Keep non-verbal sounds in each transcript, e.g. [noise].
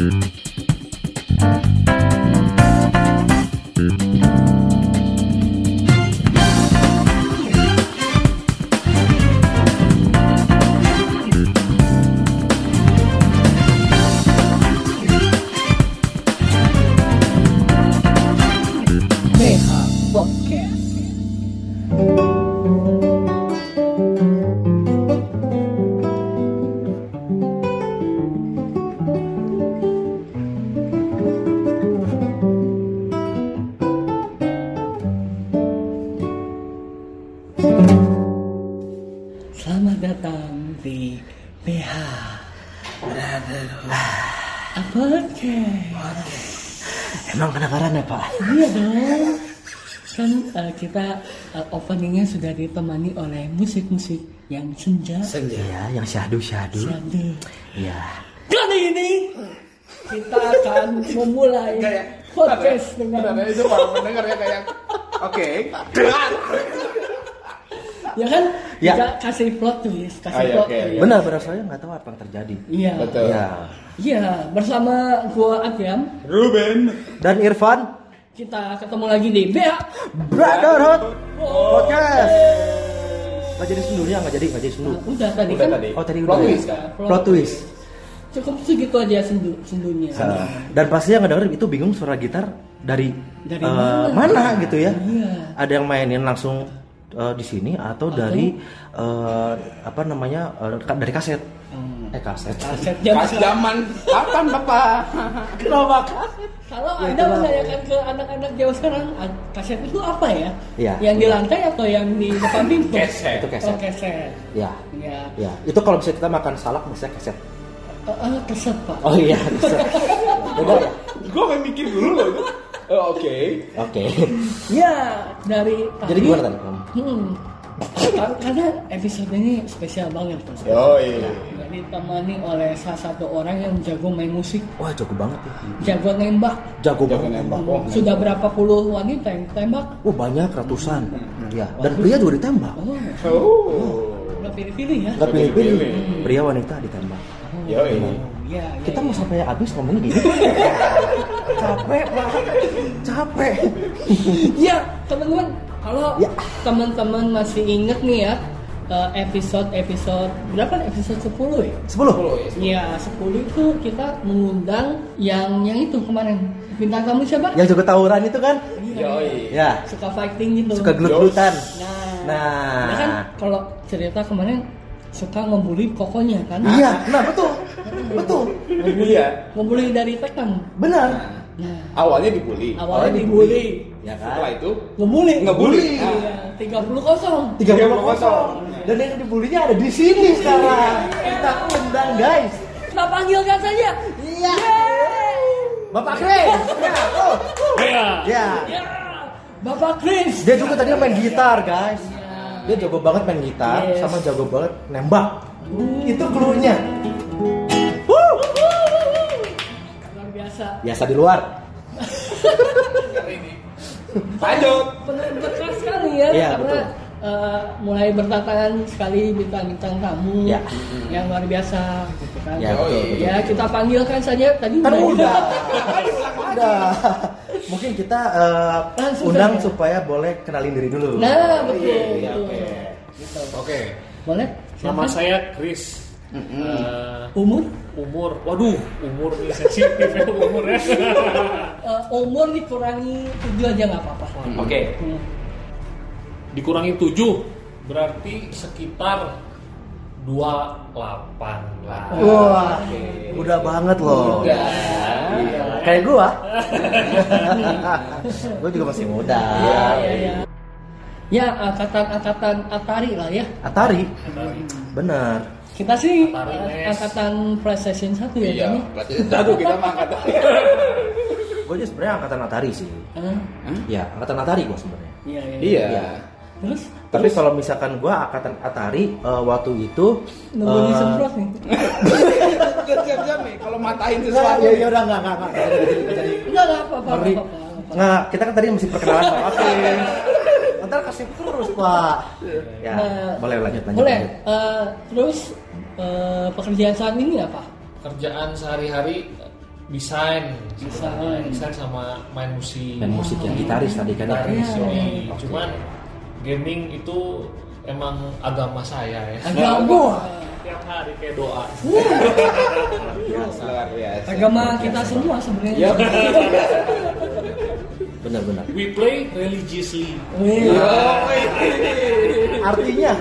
BH kita eh, openingnya sudah ditemani oleh musik-musik yang senja. Iya, yang syahdu-syahdu. Syahdu. Iya. Kali ini kita akan memulai podcast dengan Ada itu para pendengar ya kayak oke ya kan Ya. kita kasih plot twist, kasih Ah, iya, plot oke, twist. iya. Benar, benar saya nggak tahu apa yang terjadi. Iya. betul Iya. Iya, bersama gua Agyam Ruben Dan Irfan, kita ketemu lagi di BH Brotherhood Podcast. Nggak jadi sendunya, nggak jadi, nggak jadi sendu. Nah, udah tadi udah kan tadi Oh, tadi plot udah. twist kan Plot twist. cukup segitu aja sendu sendunya. Nah, Dan pasti yang ngedenger itu bingung suara gitar dari Dari eh, mana? mana gitu ya. Iya. Ada yang mainin langsung eh, di sini atau dari eh, apa namanya ka- dari kaset. Hmm. Eh kaset. Kaset [laughs] zaman kapan bapak [laughs] Kenapa kaset? Kalau Ya, Anda menanyakan ke anak-anak jauh sekarang, kaset itu apa ya? Iya. Yang di lantai atau yang di depan pintu? [laughs] Keset. Itu keset. Oh, keset. Ya. Ya. Ya, itu kalau bisa kita makan salak misalnya keset. Eh, eh, keset, Pak. Oh iya, keset. Beda ya? gue mikir dulu loh Oh, oke Oke. Ya, dari Jadi gimana tadi? Hmm. Kar- Karena episode ini spesial banget, Pak. oh iya ditemani oleh salah satu orang yang jago main musik, Wah, jago banget ya. jago nembak. Jago Jago banget. nembak. Oh, Sudah berapa puluh wanita yang tembak? Wah, banyak ratusan. Ya, dan pria juga ditembak. Oh, oh udah pilih-pilih ya? Enggak pilih-pilih. Pilih. Pria wanita ditembak. yo ini Oh, iya, iya, Kita iya. mau sampai habis ngomongnya gini. Capek, Pak. Capek. Ya, teman-teman, kalau Ya. teman-teman masih inget nih ya eh, episode-episode berapa nih? episode 10 ya? 10. Iya, 10 itu kita mengundang yang yang itu kemarin. Bintang tamu siapa? Yang jago tawuran itu kan? yo Ya, Suka fighting gitu. suka gelut-gelutan. Nah, Nah. dia kan kalau cerita kemarin suka ngebully kokonya kan? Iya, nah betul. Betul. iya Ngebully dari tekan. Benar. Nah, awalnya dibully awalnya Awalnya dibully. Ya setelah kan? itu Ngebully. Ngebully. Iya, 30 kosong. 30 kosong. Dan yang dibulinya ada di sini sekarang. Kita undang, guys. Kita panggilkan saja. Iya. Bapak Chris. Ya, oh. Iya. Ya. Ya. Bapak Chris. Dia juga tadi main gitar, guys. Dia jago banget main gitar, Yes. sama jago banget nembak. Itu clue-nya. Luar biasa. Biasa di luar. lanjut Penuh berkah sekali ya, Iya, karena betul. Eh, mulai berdatangan sekali bintang-bintang tamu Ya. yang luar biasa gitu kan. Ya, betul, betul. Ya, kita panggilkan saja tadi Kan udah. udah. [laughs] udah. Mungkin kita Langsung undang saja. supaya boleh kenalin diri dulu. Nah, betul. Iya, betul. oke. Gitu. oke Boleh? Nama Siapa? saya Chris. Eh, umur umur, waduh, umur nih sensitif ya umur ya. [laughs] Eh, umur dikurangi tujuh aja nggak apa-apa. oke Hmm. Dikurangi 7 berarti sekitar 28 lah. Wah, udah banget loh. Udah. Kayak gua. [laughs] gua juga masih muda. Ya, ya, ya. Ya, angkatan-angkatan Atari lah ya. Atari. Bener. Kita sih Atari NES. angkatan PlayStation 1 ya, iya aduh kita mah angkat Gue aja sebenarnya angkatan Atari sih. Hah? Ya, angkatan Atari gua sebenarnya. Iya, iya. iya Iya. Terus Tapi kalau misalkan gua angkatan Atari eh, waktu itu nunggu eh, disemprot nih. [laughs] siap-siap nih kalau matain Nah, sesuatu ya, ya udah enggak enggak enggak Nggak jadi nggak jadi. Enggak, enggak apa-apa. Nggak, kita kan tadi mesti perkenalan sama Oke. Ntar kasih terus, Pak. Ya, Nah, boleh lanjut lanjut. Boleh. lanjut. Eh, terus eh, pekerjaan saat ini apa? Kerjaan sehari-hari desain, Desain. desain sama main musik. main musik yang gitaris tadi kan ya? Gitaris, Iya. yoi. Oke. Cuman gaming itu emang agama saya ya. Agama. Tiap hari kayak doa. Luar biasa. Agama kita semua sebenarnya. Benar-benar We play religiously. Wih, artinya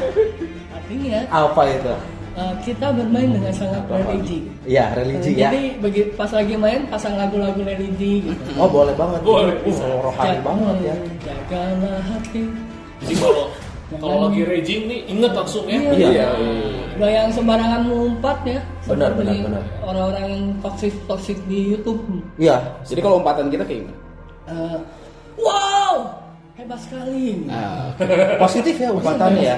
artinya apa itu eh, kita bermain dengan sangat religi. ya religi ya Jadi bagi pas lagi main pasang lagu-lagu religi gitu. oh boleh banget Boleh. uh, rohani banget ya Jagalah hati. Jadi kalau kalau lagi raging nih inget langsung ya. Iya. Iya. Gak yang sembarangan mengumpat ya. Benar, benar, benar. Orang-orang yang toxic toxic di YouTube. iya Jadi kalau umpatan kita kayak gimana? Eh, wow, hebat sekali. Nah, positif ya umpatannya ya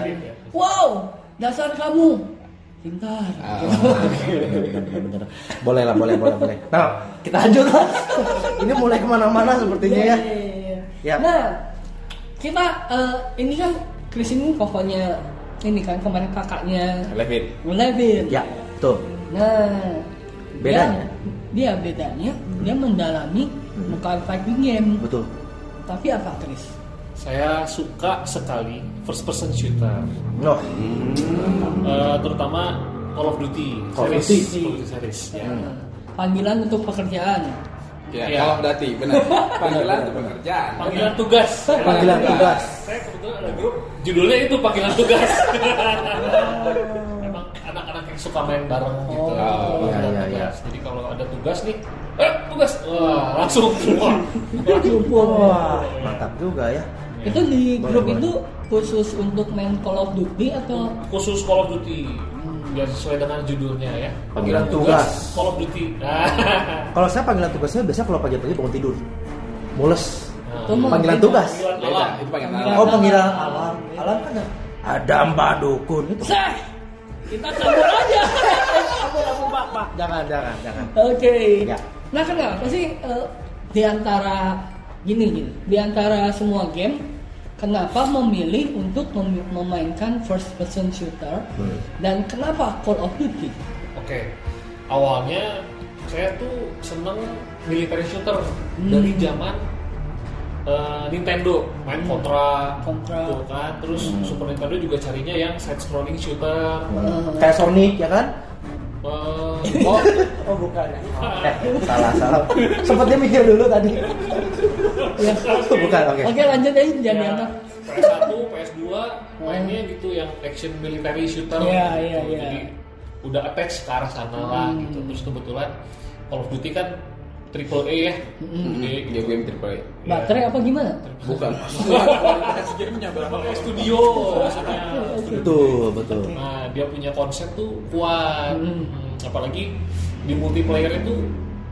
Wow, dasar kamu pintar. ah, bener-bener boleh lah boleh boleh boleh nah kita lanjut lah ini mulai ke mana-mana sepertinya ya Iya. Ya. Nah, kita eh, ini kan Chris ini pokoknya ini kan kemarin kakaknya Levin. Levin. ya tuh Nah, Bedanya? Dia, dia bedanya dia mendalami bukan fighting game. betul Tapi apa Chris? Saya suka sekali first person shooter. no Eh, terutama Call of Duty Call of series. Duty. Call of Duty series. Ya. Nah, Panggilan untuk pekerjaan. Ya, Iya. kalau dati benar. Panggilan untuk pekerjaan. Panggilan tugas. panggilan tugas Saya kebetulan ada grup judulnya itu panggilan tugas. [laughs] Emang anak-anak yang suka main bareng gitu. Oh, iya, iya, iya. Jadi kalau ada tugas nih, eh tugas, wah langsung semua. Langsung. wah mantap juga ya Itu di grup itu khusus untuk main Call of Duty atau Khusus Call of Duty. Ya sesuai dengan judulnya ya. Panggilan tugas. Call of Duty. [laughs] Kalau saya panggilan tugasnya biasa kalau pagi-pagi bangun tidur mules mah panggilan tugas Panggilan Beda, alam. itu panggilan alam. oh panggilan alam. alam kan ada ada mbak dukun itu Sah, kita cabut aja. jangan jangan jangan Oke. Ya. Nah kenapa sih eh, di antara gini gini, di antara semua game, kenapa memilih untuk mem- memainkan first person shooter Hmm. dan kenapa Call of Duty? Oke, awalnya saya tuh seneng military shooter Hmm. dari zaman eh, Nintendo, main Contra, Contra. tuh kan. Terus Super Nintendo juga carinya yang side scrolling shooter. Eh, kayak Sonic ya kan Eh, [laughs] Oh, oh bukan eh, salah salah sempat dia mikir dulu tadi [laughs] ya. bukan oke Oke lanjut aja jangan ya, dianggap. PS1, PS2 mainnya gitu yang action military shooter. Iya, iya, gitu. iya. Jadi udah attach ke arah sana lah Hmm. gitu. Terus kebetulan Call of Duty kan triple A ya. Hmm. Jadi dia game triple A. Baterai apa gimana? Bukan. [laughs] Gamenya berapa? Studio maksudnya. betul betul Nah, dia punya konsep tuh kuat. Hmm. Hmm, apalagi di multiplayer itu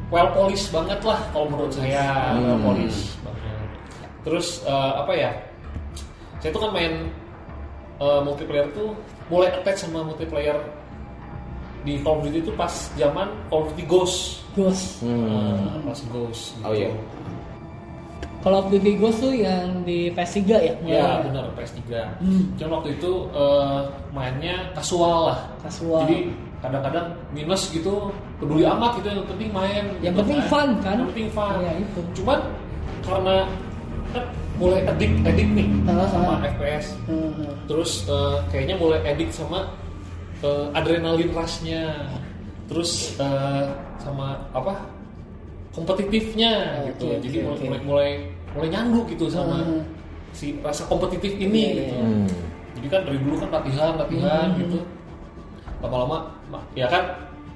well polished banget lah kalau menurut saya, Hmm. well polished banget. Terus eh, apa ya? Saya tuh kan main eh, multiplayer tuh mulai attach sama multiplayer di Call of Duty itu pas zaman Call of Duty Ghost. Ghost. Hmm. Nah, pas Ghost. Oh, iya. Call of Duty Ghost tuh yang di PS3 ya? Ya benar PS3. Hmm. Cuman waktu itu eh, mainnya kasual lah. Kasual. Jadi kadang-kadang minus gitu peduli amat gitu yang penting main. Yang gitu penting fun, kan? Yang penting fun. Iya, itu. Cuman karena kan mulai edik edik nih Ah, sama ah. FPS. Hmm. Terus eh, kayaknya mulai edik sama eh, adrenalin rush-nya. Terus eh, sama apa? kompetitifnya Oke, gitu. oke, Jadi mulai, oke. mulai mulai mulai nyanggu gitu sama Hmm. si rasa kompetitif ini Iya, gitu. iya. Hmm. Jadi kan dari dulu kan latihan, latihan Hmm. gitu. Lama-lama ma- ya kan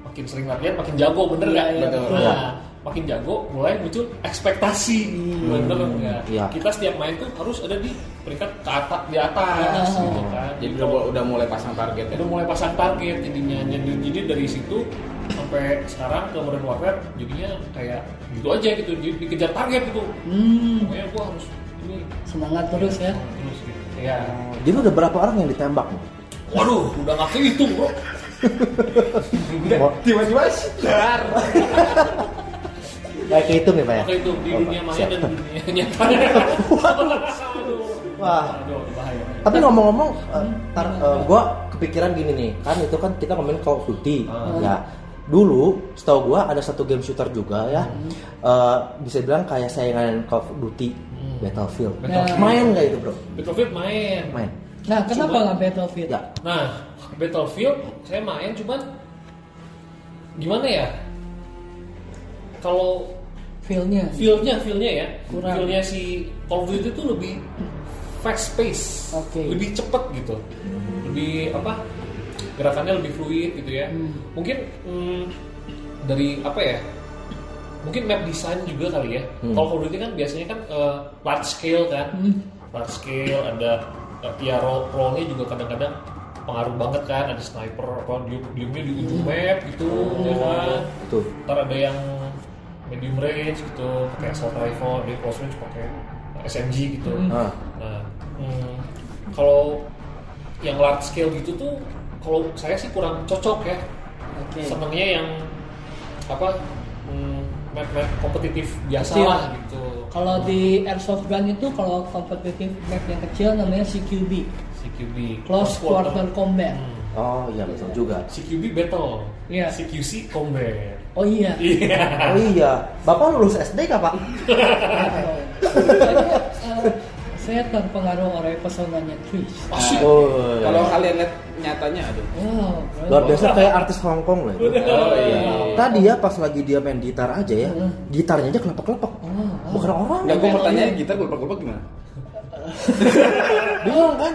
makin sering latihan makin jago bener Iya, nggak? iya, betul. Nah, makin jago mulai muncul ekspektasi bener nggak? Iya. Kita setiap main tuh harus ada di peringkat ke atas di atas Ah. gitu kan. Jadi udah, udah mulai pasang target ya. udah mulai pasang target jadinya jadi, jadi dari situ sampai sekarang ke Modern Warfare jadinya kayak gitu aja gitu di- dikejar target gitu Hmm. pokoknya gua harus ini Semangat terus ya. terus gitu ya jadi udah berapa orang yang ditembak nih waduh udah nggak kehitung bro Tiba-tiba dar. kayak kehitung ya pak ya kehitung di Oh, dunia maya Siap. dan di dunia nyata. [laughs] Wah. Tapi ngomong-ngomong, eh, tar, eh, gua kepikiran gini nih, kan itu kan kita ngomongin Call of Duty, Ah. ya. dulu setahu gua ada satu game shooter juga ya eh, bisa bilang kayak saingan Call of Duty Battlefield Battlefield. main nggak itu bro Battlefield main. main Nah, kenapa nggak Battlefield? ya Nah, Battlefield saya main cuman gimana ya? Kalau Feel-nya. feel-nya, feel-nya ya, Kurang. feel-nya si Call of Duty itu lebih fast pace, Oke. lebih cepet gitu, lebih apa? Gerakannya lebih fluid gitu ya. Hmm. Mungkin mm, dari apa ya? Mungkin map design juga kali ya. Hmm. Kalau Call of Duty kan biasanya kan eh, large scale kan, Hmm. large scale ada ya roll rollnya juga kadang-kadang pengaruh banget kan ada sniper apa dium diumnya di ujung map gitu ya kan? Itu ntar ada yang medium range gitu pakai assault rifle di close range pakai SMG gitu. Hmm. ah. Nah hmm, kalau yang large scale gitu tuh kalau saya sih kurang cocok ya. Oke. senengnya yang apa hmm, map-map kompetitif biasa lah gitu Kalau di airsoft gun itu kalau kompetitif map yang kecil namanya CQB, CQB close quarter combat. Hmm. oh iya betul juga CQB battle Iya. CQC combat Oh iya. iya oh iya bapak lulus SD nggak pak Soalnya, eh, saya terpengaruh oleh pesonanya Chris. Asik. oh iya. Kalau kalian lihat nyatanya aduh. Wow, luar biasa kayak artis Hongkong loh itu Oh iya. tadi ya pas lagi dia main gitar aja ya gitarnya aja kelepek-kelepek Oh, bukan orang Enggak gue pertanyaan gitar gue gimana? [laughs] bingung kan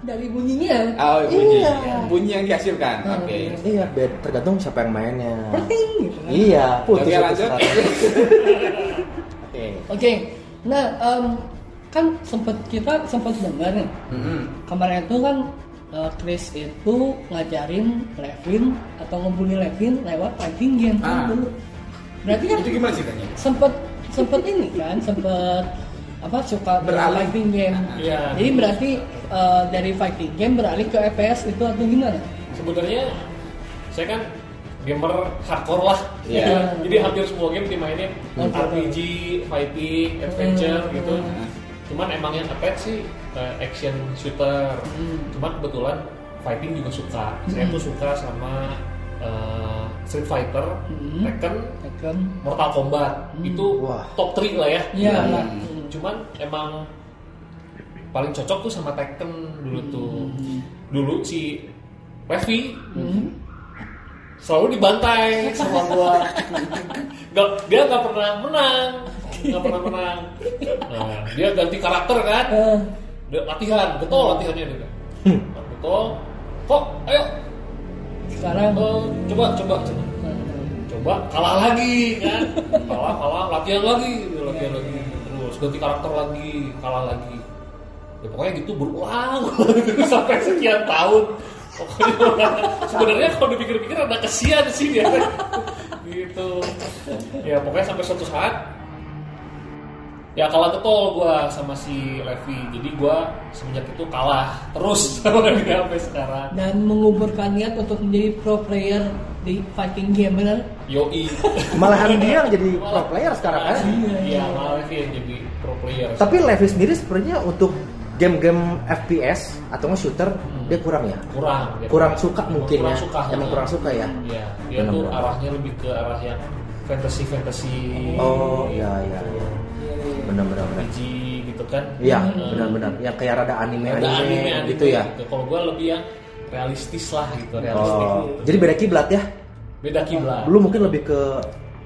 Dari bunyinya. Oh, bunyi. Iya. Bunyi yang dihasilkan. Hmm. Oke. iya bed- tergantung siapa yang mainnya Perting gitu kan. iya putus Oke, lanjut. [laughs] oke Oke. Nah, em, kan sempat kita sempat dengar nih Mm-mm. kemarin itu kan eh, Chris itu ngajarin Levin atau ngebully Levin lewat fighting game kan Ah. dulu. Berarti kan Itu gimana ceritanya? sempet sempet ini kan sempet apa suka Beralih. fighting game. Iya. Jadi berarti eh, dari fighting game beralih ke FPS itu atau gimana? sebenarnya saya kan gamer hardcore lah Iya. [laughs] jadi hampir semua game dimainin Hmm. RPG, fighting, adventure Hmm. gitu Hmm. cuman emang yang attack sih eh, action shooter Hmm. cuman kebetulan fighting juga suka saya Hmm. tuh suka sama eh, Street Fighter, Hmm. Tekken, Tekken. Mortal Kombat Hmm. itu Wah. top 3 lah ya Iya Hmm. lah. cuman emang paling cocok tuh sama Tekken dulu tuh dulu si Levi Hmm. selalu dibantai [laughs] sama gua nggak dia nggak pernah menang nggak pernah menang nah dia ganti karakter kan Eh, dia latihan betul latihannya dia betul kok ayo sekarang eh, coba coba coba. Coba kalah lagi kan? [laughs] Kalah kalah latihan lagi latihan lagi. Terus ganti karakter lagi kalah lagi. Ya pokoknya gitu berulang. [laughs] Sampai sekian tahun. Pokoknya sebenarnya kalau dipikir-pikir ada kesian sih dia. [laughs] Gitu. Ya pokoknya sampai suatu saat ya kalah getol gua sama si Levi. Jadi gua semenjak itu kalah terus [laughs] sama dia sampai sekarang. Dan menguburkan niat untuk menjadi pro player di fighting game benar? yoi. [laughs] Malahan dia yang jadi pro player sekarang kan? Iya, malah Levi yang jadi pro player. tapi Levi sendiri sebenarnya untuk game-game FPS atau nggak shooter dia kurang ya? Kurang, dia kurang suka mungkin kurang ya? suka. emang kurang suka ya? Iya, dia tuh arahnya lebih ke arah yang fantasy fantasy. oh iya iya iya benar-benar benar. RPG gitu kan. iya Hmm. benar-benar yang kayak rada anime Ada anime, anime, anime gitu ya Kalau gua lebih yang realistis lah gitu, realistik. oh jadi beda kiblat ya Beda kiblat. dulu mungkin lebih ke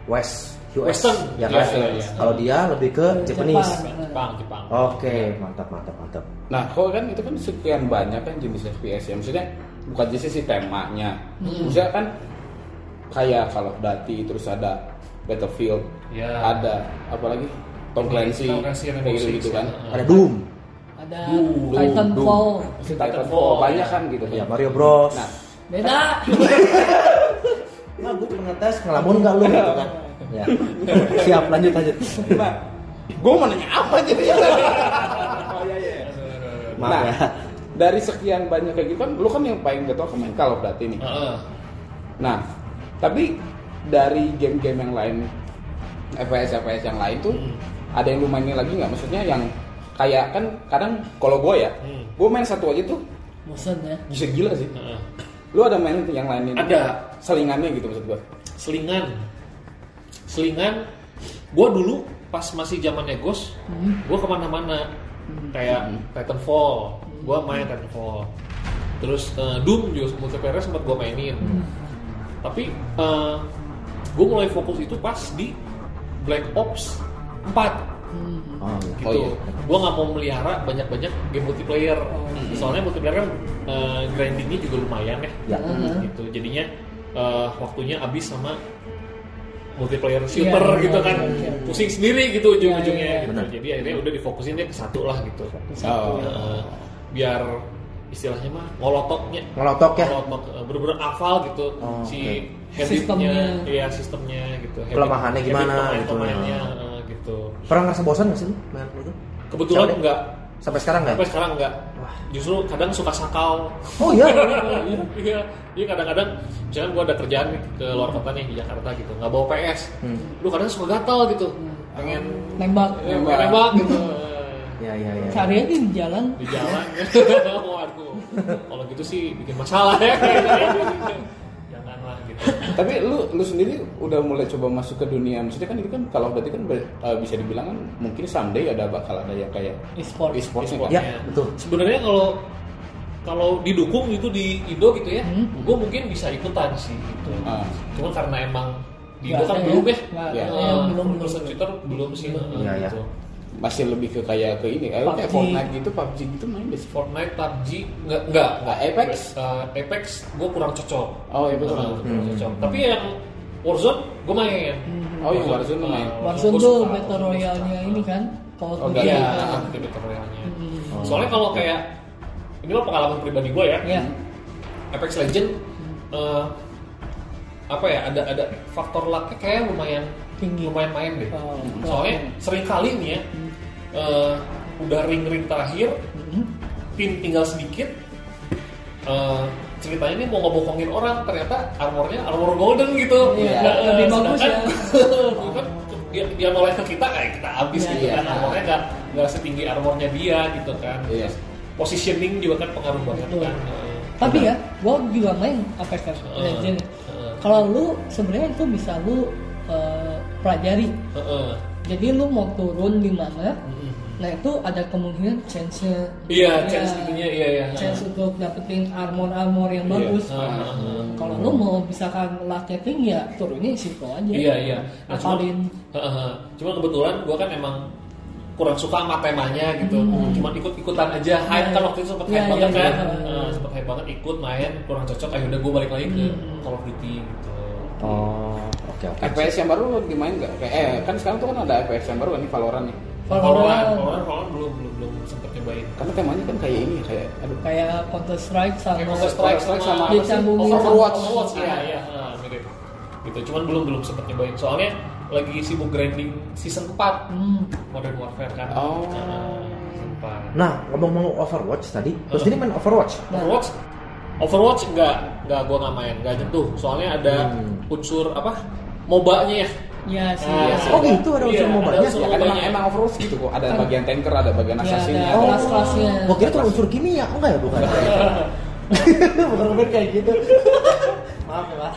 West US Western. ya Iya, kan iya, iya. kalau dia lebih ke Japanese Jepang. Jepang, Jepang. oke mantap mantap mantap Nah, kalau kan itu kan sekian banyak kan jenis FPS ya. Maksudnya bukan jenis sih temanya. Maksudnya kan kayak Call of Duty terus ada Battlefield, Ya. ada apa lagi? Tom Clancy, Tom Clancy, kayak gitu, gitu kan. ya. ada Doom Ada Doom, Titanfall. Titanfall, banyak ya. kan gitu. ya Mario Bros Nah, Beda. [laughs] nah gue cuma ngetes ngelamun nggak lu gitu kan ya [laughs] siap lanjut lanjut nah, gue mau nanya apa jadi? [laughs] oh iya iya. maaf Nah, ya dari sekian banyak kayak gitu kan, lu kan yang paling gak tau Call of Duty nih. Heeh. Nah, tapi dari game-game yang lain, FPS FPS yang lain tuh, Hmm. Ada yang lu mainin lagi nggak? Maksudnya yang kayak kan kadang kalau gue ya, Hmm. gue main satu aja tuh Bosan ya. bisa gila sih. Heeh. Lu ada main yang lain ini? Ada. Selingannya gitu maksud gue. selingan selingan gue dulu pas masih zamannya Ghost Hmm. gue ke mana-mana kayak Titanfall gue main Titanfall terus eh, Doom juga multiplayer sempat gue mainin tapi gue mulai fokus itu pas di Black Ops 4 Oh, gitu. Oh, iya. Gue nggak mau melihara banyak-banyak game multiplayer. Soalnya multiplayer kan eh, grindingnya juga lumayan ya. Ya. Mhm. Gitu. Jadinya eh, waktunya habis sama multiplayer shooter Iya, gitu iya, kan. iya, iya. Pusing sendiri gitu ujung-ujungnya Iya, iya, gitu. benar. Jadi akhirnya udah difokusin deh ke satu lah gitu. Oh. Eh, biar istilahnya mah ngolotoknya Ngelotok ya. ngolotok bener-bener hafal gitu Oh, si habitnya, Sistemnya. iya sistemnya gitu. Kelemahannya gimana pemain- gitu. Eh, gitu. Pernah ngerasa bosan gak sih lu main itu? Kebetulan Sampai- enggak Sampai sekarang nggak? Sampai sekarang enggak. Justru kadang suka sakau. Oh iya. [laughs] Iya, iya kadang-kadang misalkan gua ada kerjaan ke luar kota nih di Jakarta gitu, nggak bawa PS. Hmm. Lu kadang suka gatal gitu. Pengen Nembak. ya, pengen nembak gitu. Ya ya ya. Cari aja di jalan. di jalan. [laughs] Waduh. Kalau gitu sih bikin masalah ya. [laughs] Gitu. Tapi lu lu sendiri udah mulai coba masuk ke dunia maksudnya kan itu kan kalau berarti kan ber- eh, bisa dibilang kan mungkin someday ada bakal ada yang kayak E-sport. e-sport E-sport. kan. Ya, betul. Sebenarnya kalau kalau didukung itu di Indo gitu ya, Hmm. gue mungkin bisa ikutan sih gitu. Ah. Cuma karena emang di Indo kan belum ya, Ya. ada yang belum belum Twitter belum sih Iya, iya. Masih lebih ke kayak ke ini kayak kayak PUBG. Fortnite gitu, PUBG gitu main deh. Fortnite, PUBG, enggak enggak, Nggak, Apex? Eh, Apex gue kurang cocok. Oh, Apex Eh, kurang kurang cocok. cocok. Tapi yang Warzone gue main. Oh, yang Warzone lu main. Eh, Warzone tuh suka. Battle Royale-nya ini kan. Kalau Oh, Iya. Iya, kan. itu Battle Royale-nya. Hmm. Soalnya kalau kayak ini mah pengalaman pribadi gue ya. Ya. Apex Legend eh, apa ya ada ada faktor lucknya kayak lumayan Tinggi. lumayan main deh. Oh, Soalnya sering kali nih ya eh, udah ring-ring terakhir Hmm. tim tinggal sedikit eh, ceritanya ini mau ngebohongin orang ternyata armornya armor golden gitu Iya, Nah, lebih bagus ya. [laughs] kan dia, dia noleh ke kita kayak kita habis Iya, gitu iya. kan armornya nggak nggak setinggi armornya dia gitu kan Iya. positioning juga kan pengaruh banget Betul. kan Eh, Tapi ya, gua juga main Apex. Legends. Heeh. Kalau lu sebenarnya itu bisa lu eh, pelajari. Heeh. Jadi lu mau turun di mana, Mm-mm. nah itu ada kemungkinan. Iya, Ya, chance itunya iya iya. Chance untuk dapetin armor-armor yang Iya. bagus. Heeh, heeh. Kalau lu mau misalkan tinggi ya turunnya situ aja. Iya iya. Nah, cuma, Apalin. Heeh. cuma kebetulan gua kan emang kurang suka sama temanya gitu. Cuma ikut-ikutan aja. Hype kan waktu itu sempet Iya, hype iya, banget iya. kan. Eh, sempet hype banget ikut main kurang cocok. Ayo udah gua balik lagi ke Call of Duty gitu. Oh, oke. FPS yang baru lu dimain nggak? Kayak eh kan sekarang tuh kan ada FPS yang baru kan nih Valorant nih. Valorant, Valorant. Valorant, Valorant belum belum belum sempet nyobain. Karena temanya kan kayak ini kayak aduh. Kayak Counter Strike sama Counter Strike Counter-Strike sama, sama apa apa sih? sih? Overwatch. Overwatch. Overwatch iya iya ah, mirip. Gitu. Cuman belum belum sempet nyobain. Soalnya lagi sibuk grinding season 4 Hmm. Modern Warfare kan. Oh. Ah, season 4. Nah, ngomong-ngomong Overwatch tadi, terus ini main Overwatch. Overwatch Overwatch enggak enggak gua nggak main enggak nyentuh soalnya ada Hmm. unsur apa mobanya ya Ya sih. Ah, ya. Oh gitu ada unsur Iya, mobanya. Ya kan emang, emang Overwatch gitu kok. Ada bagian tanker, ada bagian Ya, assassin ada ada. kelas-kelasnya. Gua kira itu unsur kimia, enggak ya bukan? bukan [laughs] bukan kayak gitu. Maaf ya, Mas.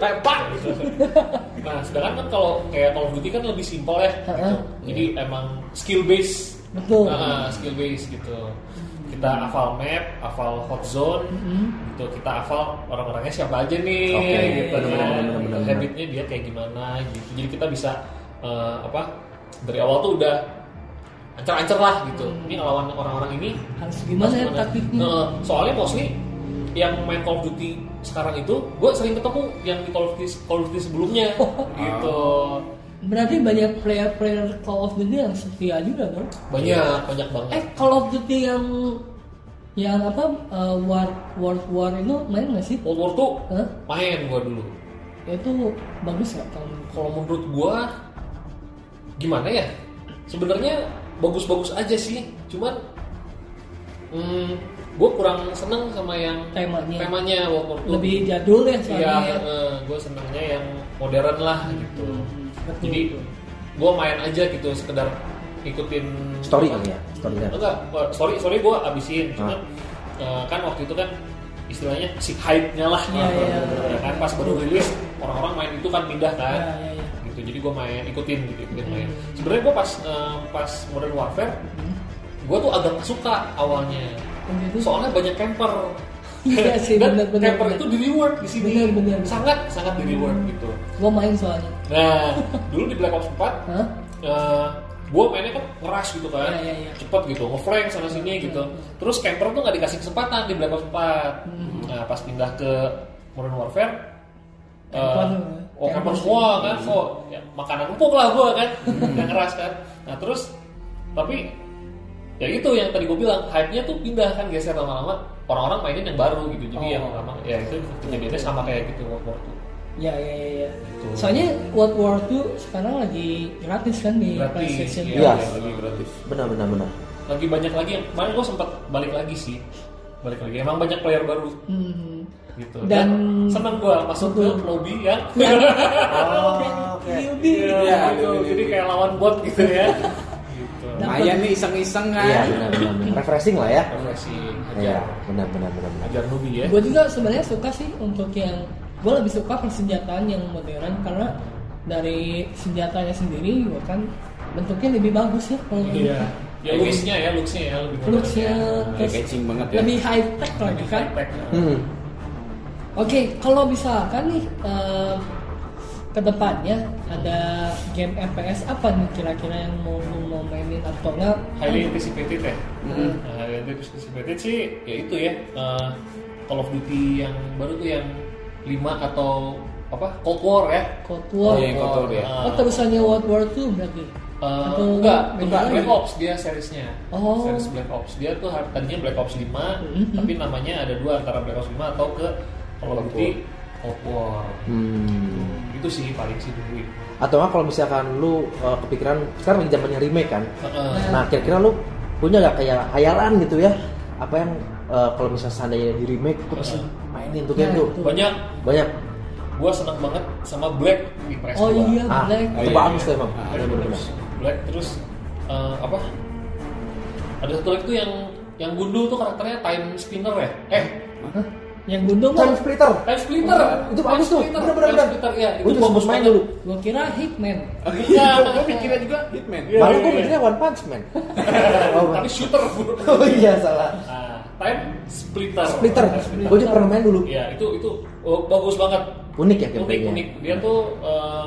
kayak pak gitu. nah sedangkan kan kalau kayak Call of Duty kan lebih simpel ya gitu. Jadi emang skill base Betul. Nah, skill base gitu kita hafal map, hafal hot zone, Mhm. gitu kita hafal orang-orangnya siapa aja nih, Oke, gitu bener, bener, bener, habitnya dia kayak gimana, gitu. Jadi kita bisa eh, apa dari awal tuh udah ancer-ancer lah gitu. Ini ngelawan orang-orang ini Harus gimana ya taktiknya? Nah, soalnya mostly yang main Call of Duty sekarang itu, gue sering ketemu yang di Call of Duty, Call of Duty sebelumnya, gitu. Berarti banyak player-player Call of Duty yang setia juga dong. Banyak, banyak banget. Eh Call of Duty yang yang apa War World War itu main nggak sih? World War II Hah? main gue dulu. Itu bagus nggak kalau Kalau menurut gue, gimana ya? Sebenarnya bagus-bagus aja sih, cuman hmm, gue kurang seneng sama yang temanya? temanya World War II. Lebih jadul ya Iya, soalnya. ya. gue senengnya yang modern lah gitu. Hmm, betul, Jadi gue main aja gitu sekedar ikutin Story kali ya, storynya. Enggak, eh, sorry sorry gue abisin. Ah. Cuman eh, kan waktu itu kan istilahnya si hype-nya lah. Iya, iya. Ya kan pas baru rilis orang-orang main itu kan pindah kan Ya, ya, ya. gitu jadi gue main ikutin gitu ikutin main sebenarnya gue pas eh, pas Modern Warfare gue tuh agak suka awalnya soalnya banyak camper Iya sih, dan benar, camper itu di reward di sini Benar, benar. sangat sangat di reward gitu Gue main soalnya. nah dulu di Black Ops 4 Hah? gue mainnya kan ngeras gitu kan Iya, iya, iya. cepet gitu ngeflank sana sini gitu terus camper tuh nggak dikasih kesempatan di Black Ops 4 Hmm. nah pas pindah ke Modern Warfare eh, Camper. oh camper semua kan oh ya, makanan empuk lah gue kan yang ngeras kan nah terus tapi ya itu yang tadi gue bilang hype-nya tuh pindah kan geser lama-lama orang-orang mainin yang baru gitu jadi Oh. yang lama ya itu kejadiannya sama kayak gitu World War II Ya, ya, ya, ya. Gitu. Soalnya World War 2 sekarang lagi gratis kan di gratis PlayStation. iya, Iya. iya, lagi gratis benar benar benar lagi banyak lagi yang kemarin gue sempat balik lagi sih balik lagi emang banyak player baru Hmm. gitu Dan- seneng gue masuk ke lobby ya [laughs] oh, oke Yubi. Iya, gitu. jadi kayak lawan bot gitu ya [laughs] Lumayan nih iseng-iseng kan. iya benar benar benar. refreshing lah ya refreshing iya benar benar benar ajar nubi ya Gue juga sebenarnya suka sih untuk yang gue lebih suka persenjataan yang modern karena dari senjatanya sendiri juga kan bentuknya lebih bagus ya kalau iya ya looksnya ya looksnya ya lebih Looksnya ya. terus catching banget ya. lebih high tech lagi kan. high-tech, ya. hmm. Oke, kalau misalkan nih eh, ke depannya ada game FPS apa nih kira-kira yang mau lu mau mainin atau enggak? highly anticipated ya Mm. Nah, highly anticipated sih ya itu ya eh, Call of Duty yang baru tuh yang 5 atau apa Cold War ya Cold War. Oh, iya, Cold War ya. Oh, terusannya World War 2 berarti. Eh, Atau enggak, enggak? Black Ops dia seriesnya. Oh. Series Black Ops. Dia tuh tadinya Black Ops 5, Mhm. tapi namanya ada dua antara Black Ops 5 atau ke Call of Duty Cold War. Hmm. Itu sih paling sih dulu. atau nggak kalau misalkan lu uh, kepikiran sekarang lagi zamannya remake kan Heeh. nah kira-kira lu punya nggak kayak hayalan gitu ya apa yang uh, kalau misalnya seandainya di remake tuh pasti mainin tuh game Nah, tuh itu. Banyak banyak gua seneng banget sama Black di PS2. Oh iya, ah Black. itu iya, bagus iya. tuh emang. Black terus eh, apa? Ada satu lagi tuh yang yang gundul tuh karakternya Time Spinner ya? Eh, Hah? Yang gundul Time mah Splitter Time Splitter. Itu bagus tuh. Splitter. Bener, bener, Time bener. Splitter, ya. Gua Itu bagus main dulu. gua kira Hitman. Iya, gue [laughs] mikirnya juga Hitman. Iya, malah gue iya. mikirnya One Punch Man [laughs] oh, Tapi shooter. [laughs] oh iya salah Nah, time splitter. Splitter Splitter. gue juga pernah main dulu Iya, itu itu oh, bagus banget. unik ya Unik gameplaynya unik. Dia tuh eh,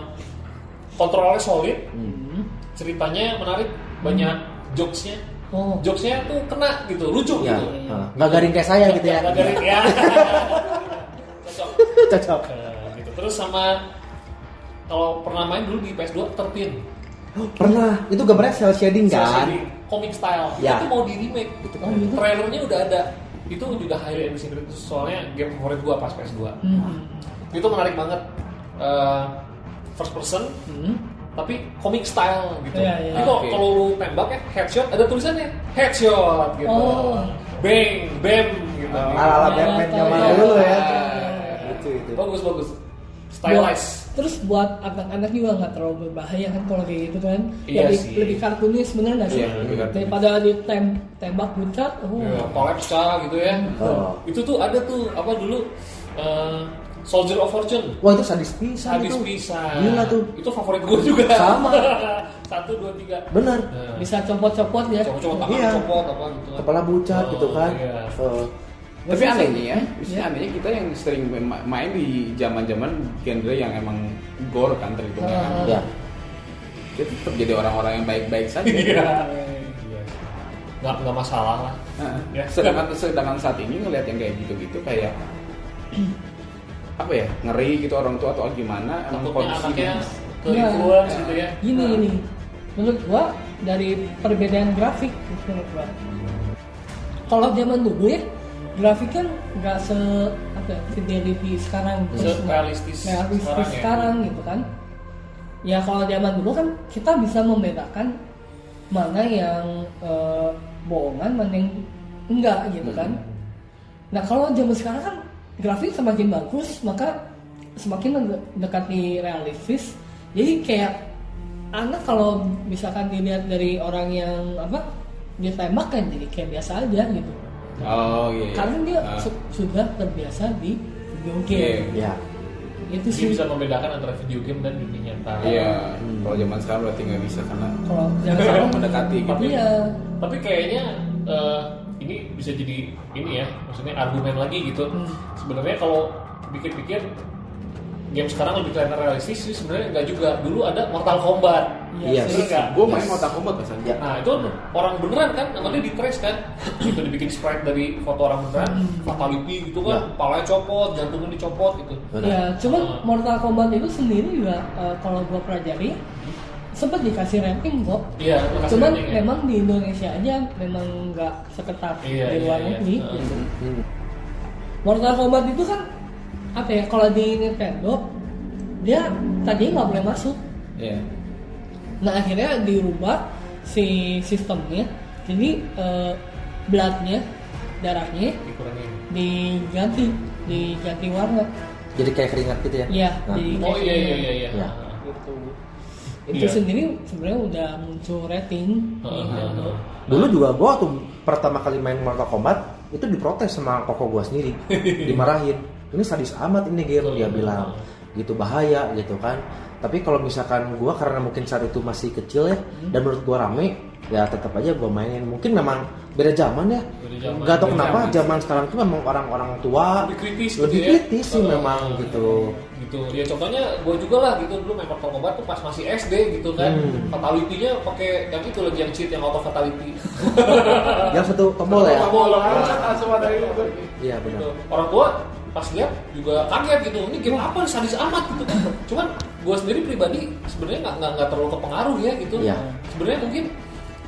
kontrolnya solid, Hmm. ceritanya menarik, banyak jokesnya. Oh. Jokesnya tuh kena gitu, lucu ya gitu. ah, nggak garing kayak saya gitu ya Nggak garing, ya. [laughs] Cocok. cocok Eh, gitu. Terus sama kalau pernah main dulu di PS2 13 pernah itu gambarnya cel shading kan Jadi comic style. Ya. Itu mau di remake. Gitu. Oh, gitu? Trailernya udah ada. Itu juga highly anticipated soalnya game favorit gua pas PS2. Hmm. Itu menarik banget. Eh, first person Hmm. Tapi comic style gitu. Iya, iya. Jadi kalau Oke. kalau lu tembak ya headshot ada tulisannya headshot gitu. Oh. Bang, bam gitu. ala ala Ya, Batman tahu, zaman ya. dulu ya Ya. itu itu Bagus bagus. Buat- Stylized. terus buat anak-anak juga nggak terlalu berbahaya kan kalau kayak gitu kan Iya lebih sih. lebih kartunis bener nggak sih Iya, daripada di tem tembak buncat oh collapse gitu ya. Oh. Itu tuh ada tuh apa dulu eh, Soldier of Fortune. wah itu sadis pisan Habis itu bisa. gila tuh Itu favorit gue juga. Sama. [laughs] Satu dua tiga. benar Nah, bisa copot-copot ya Coba-coba tangan Iya. copot apa gitu. kan. kepala bucat Oh, gitu kan iya. Oh. Tapi Biasanya anehnya ya, ya. anehnya kita yang sering ma- main di zaman-zaman genre yang emang gore kan terhitungnya kan. Ah. ya Kita tetap jadi orang-orang yang baik-baik saja. Iya. Iya. Nggak nggak masalah lah. Nah, Ya. sedangkan sedangkan saat ini ngelihat yang kayak gitu-gitu kayak [clears throat] apa ya ngeri gitu orang tua atau gimana emang kondisi ke Iya. influence gitu ya. gini Nah. ini menurut gua dari perbedaan grafik menurut gua kalau zaman dulu ya grafik kan nggak se apa ya, fidelity sekarang terus realistis realistis sekarang ya. sekarang, gitu kan ya kalau zaman dulu kan kita bisa membedakan mana yang eh, bohongan mana yang enggak gitu kan nah kalau zaman sekarang kan grafik semakin bagus maka semakin mende- mendekati realistis jadi kayak anak kalau misalkan dilihat dari orang yang apa ditembak kan jadi kayak biasa aja gitu oh iya, iya. karena dia Ah. su- sudah terbiasa di video game Iya. ya itu Dia sih bisa membedakan antara video game dan dunia nyata. Iya, kalau zaman sekarang berarti nggak bisa karena kalau jangan [laughs] Sekarang mendekati gitu. Tapi, Iya. tapi kayaknya eh, ini bisa jadi ini ya, maksudnya argumen lagi gitu. Hmm. Sebenarnya kalau pikir-pikir game sekarang lebih kelihatan realistis sih sebenarnya enggak juga. Dulu ada Mortal Kombat. Iya Bener nggak? gue main Mortal Kombat pas aja. Nah itu orang beneran kan, namanya di trace kan, itu dibikin sprite dari foto orang beneran, fatality gitu kan, palanya copot, jantungnya dicopot gitu. Benar. Ya, cuman Hmm. Mortal Kombat itu sendiri juga eh, kalau gua pelajari sempat dikasih ranking kok. Iya, Cuman rating ya. memang di Indonesia aja memang nggak seketat Iya, di iya, luar iya. negeri. Heeh. gitu. Hmm. Mortal Kombat itu kan apa ya? Kalau di Nintendo dia tadi nggak boleh masuk. Iya. Nah akhirnya dirubah si sistemnya. Jadi eh, bloodnya, darahnya Dikurangin. diganti, diganti warna. Jadi kayak keringat gitu ya. Iya, Nah. jadi Oh iya iya iya iya. Iya. Itu Iya. sendiri sebenarnya udah muncul rating heeh. Dulu juga gua tuh pertama kali main Mortal Kombat itu diprotes sama koko gua sendiri, [laughs] dimarahin. Ini sadis amat ini game dia bilang, gitu bahaya gitu kan. Tapi kalau misalkan gua karena mungkin saat itu masih kecil ya dan menurut gua rame, ya tetap aja gua mainin. Mungkin memang beda zaman ya. Beda zaman, Gak tau kenapa zaman. sekarang itu memang orang-orang tua Lebih kritis gitu lebih ya. kritis sih Heeh. memang gitu. Gitu ya contohnya gue juga lah gitu dulu main Mortal Kombat tuh pas masih SD gitu kan Hmm. fatality-nya pakai yang itu lagi yang cheat yang auto fatality [laughs] Yang satu tombol ya. Tombol. langsung ada itu. Iya benar. gitu. orang tua pas lihat juga kaget gitu ini game apa nih sadis amat gitu kan cuman gue sendiri pribadi sebenarnya nggak nggak terlalu kepengaruh ya gitu Iya. sebenarnya mungkin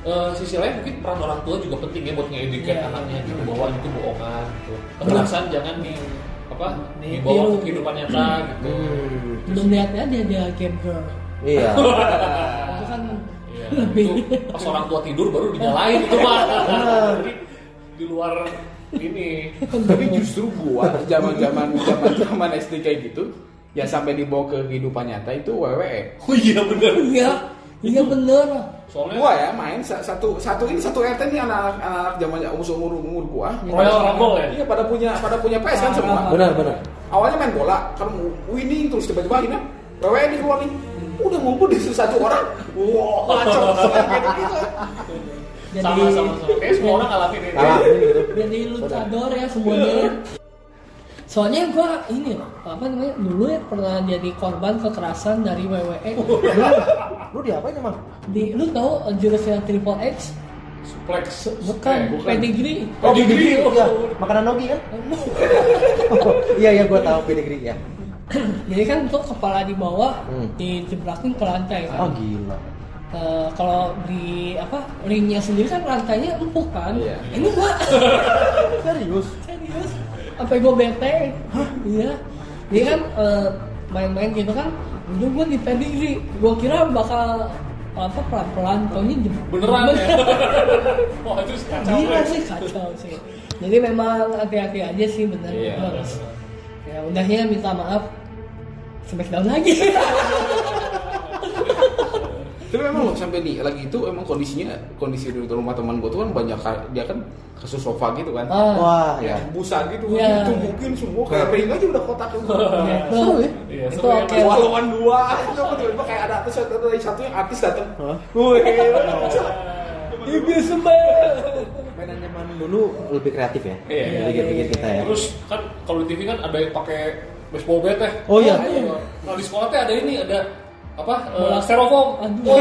eh, sisi lain mungkin peran orang tua juga penting ya buat nge-educate Iya. anaknya gitu bahwa itu bohongan gitu kekerasan jangan di apa dibawa ke kehidupan nyata gitu Hmm. Belum lihat aja dia game girl. Iya. [laughs] Itu kan Iya, lebih. itu pas orang tua tidur baru dinyalain itu mah. Jadi di luar ini. [laughs] Tapi justru gua zaman-zaman zaman-zaman SD kayak gitu, ya sampai dibawa ke kehidupan nyata itu WWE. Oh iya benar. Iya, iya bener. Soalnya Gua ya main sa- satu satu ini satu RT nih anak-anak anak zaman umur umur umur gua. Royal Rumble ya. Iya pada punya pada punya PS kan semua. Benar benar. Awalnya main bola, kan winning terus tiba-tiba ini WWE nih keluar nih. Udah ngumpul di situ satu orang. Wah, kacau [laughs] gitu gitu. Jadi sama sama sama. Kayak semua orang ngalamin ini. Gitu. jadi luchador ya [laughs] semuanya. Soalnya gua ini loh, apa namanya dulu ya pernah jadi korban kekerasan dari WWE. [laughs] Lu, lu diapain emang? Di lu tahu uh, jurusnya Triple X? Suplex. Bukan, Eh, bukan. pedigree. Oh, Pedigree. Iya, makanan Nogi kan? Oh, [laughs] iya iya gua tahu pedigree ya. [clears throat] Jadi kan untuk kepala di bawah Hmm. dijebrakin ke lantai Oh kan. gila. Eh, kalau di apa ringnya sendiri kan lantainya empuk kan. Iya. Ini gua [laughs] Serius? serius. Sampai gua bete. Iya. Dia kan eh, main-main gitu kan. Dulu gua di pedigree. Gua kira bakal apa pelan-pelan jem- Beneran ya. [laughs] Wah itu kacau. Gila sih kacau sih. Jadi memang hati-hati aja sih bener Iya. Harus. Ya udahnya minta maaf. Smackdown lagi. [laughs] Tapi memang loh sampai di lagi itu emang kondisinya kondisi di rumah teman gua tuh kan banyak dia kan kasus sofa gitu kan. Ah, Wah Ya, ya. busa gitu Iya. itu mungkin semua kayak ring aja udah kotak itu. itu, Seru ya? Iya, itu seru ya, oke. Dua lawan dua, itu apa tiba-tiba kayak ada terus ada dari satu yang artis datang. Wih, Ibu semua. Mainan zaman dulu lebih kreatif ya. Iya, iya, Pikir-pikir kita ya. Terus kan kalau di TV kan ada yang pakai baseball bat ya. Oh iya. Nah di sekolah teh ada ini ada apa eh, Bola. styrofoam. [laughs] Aduh.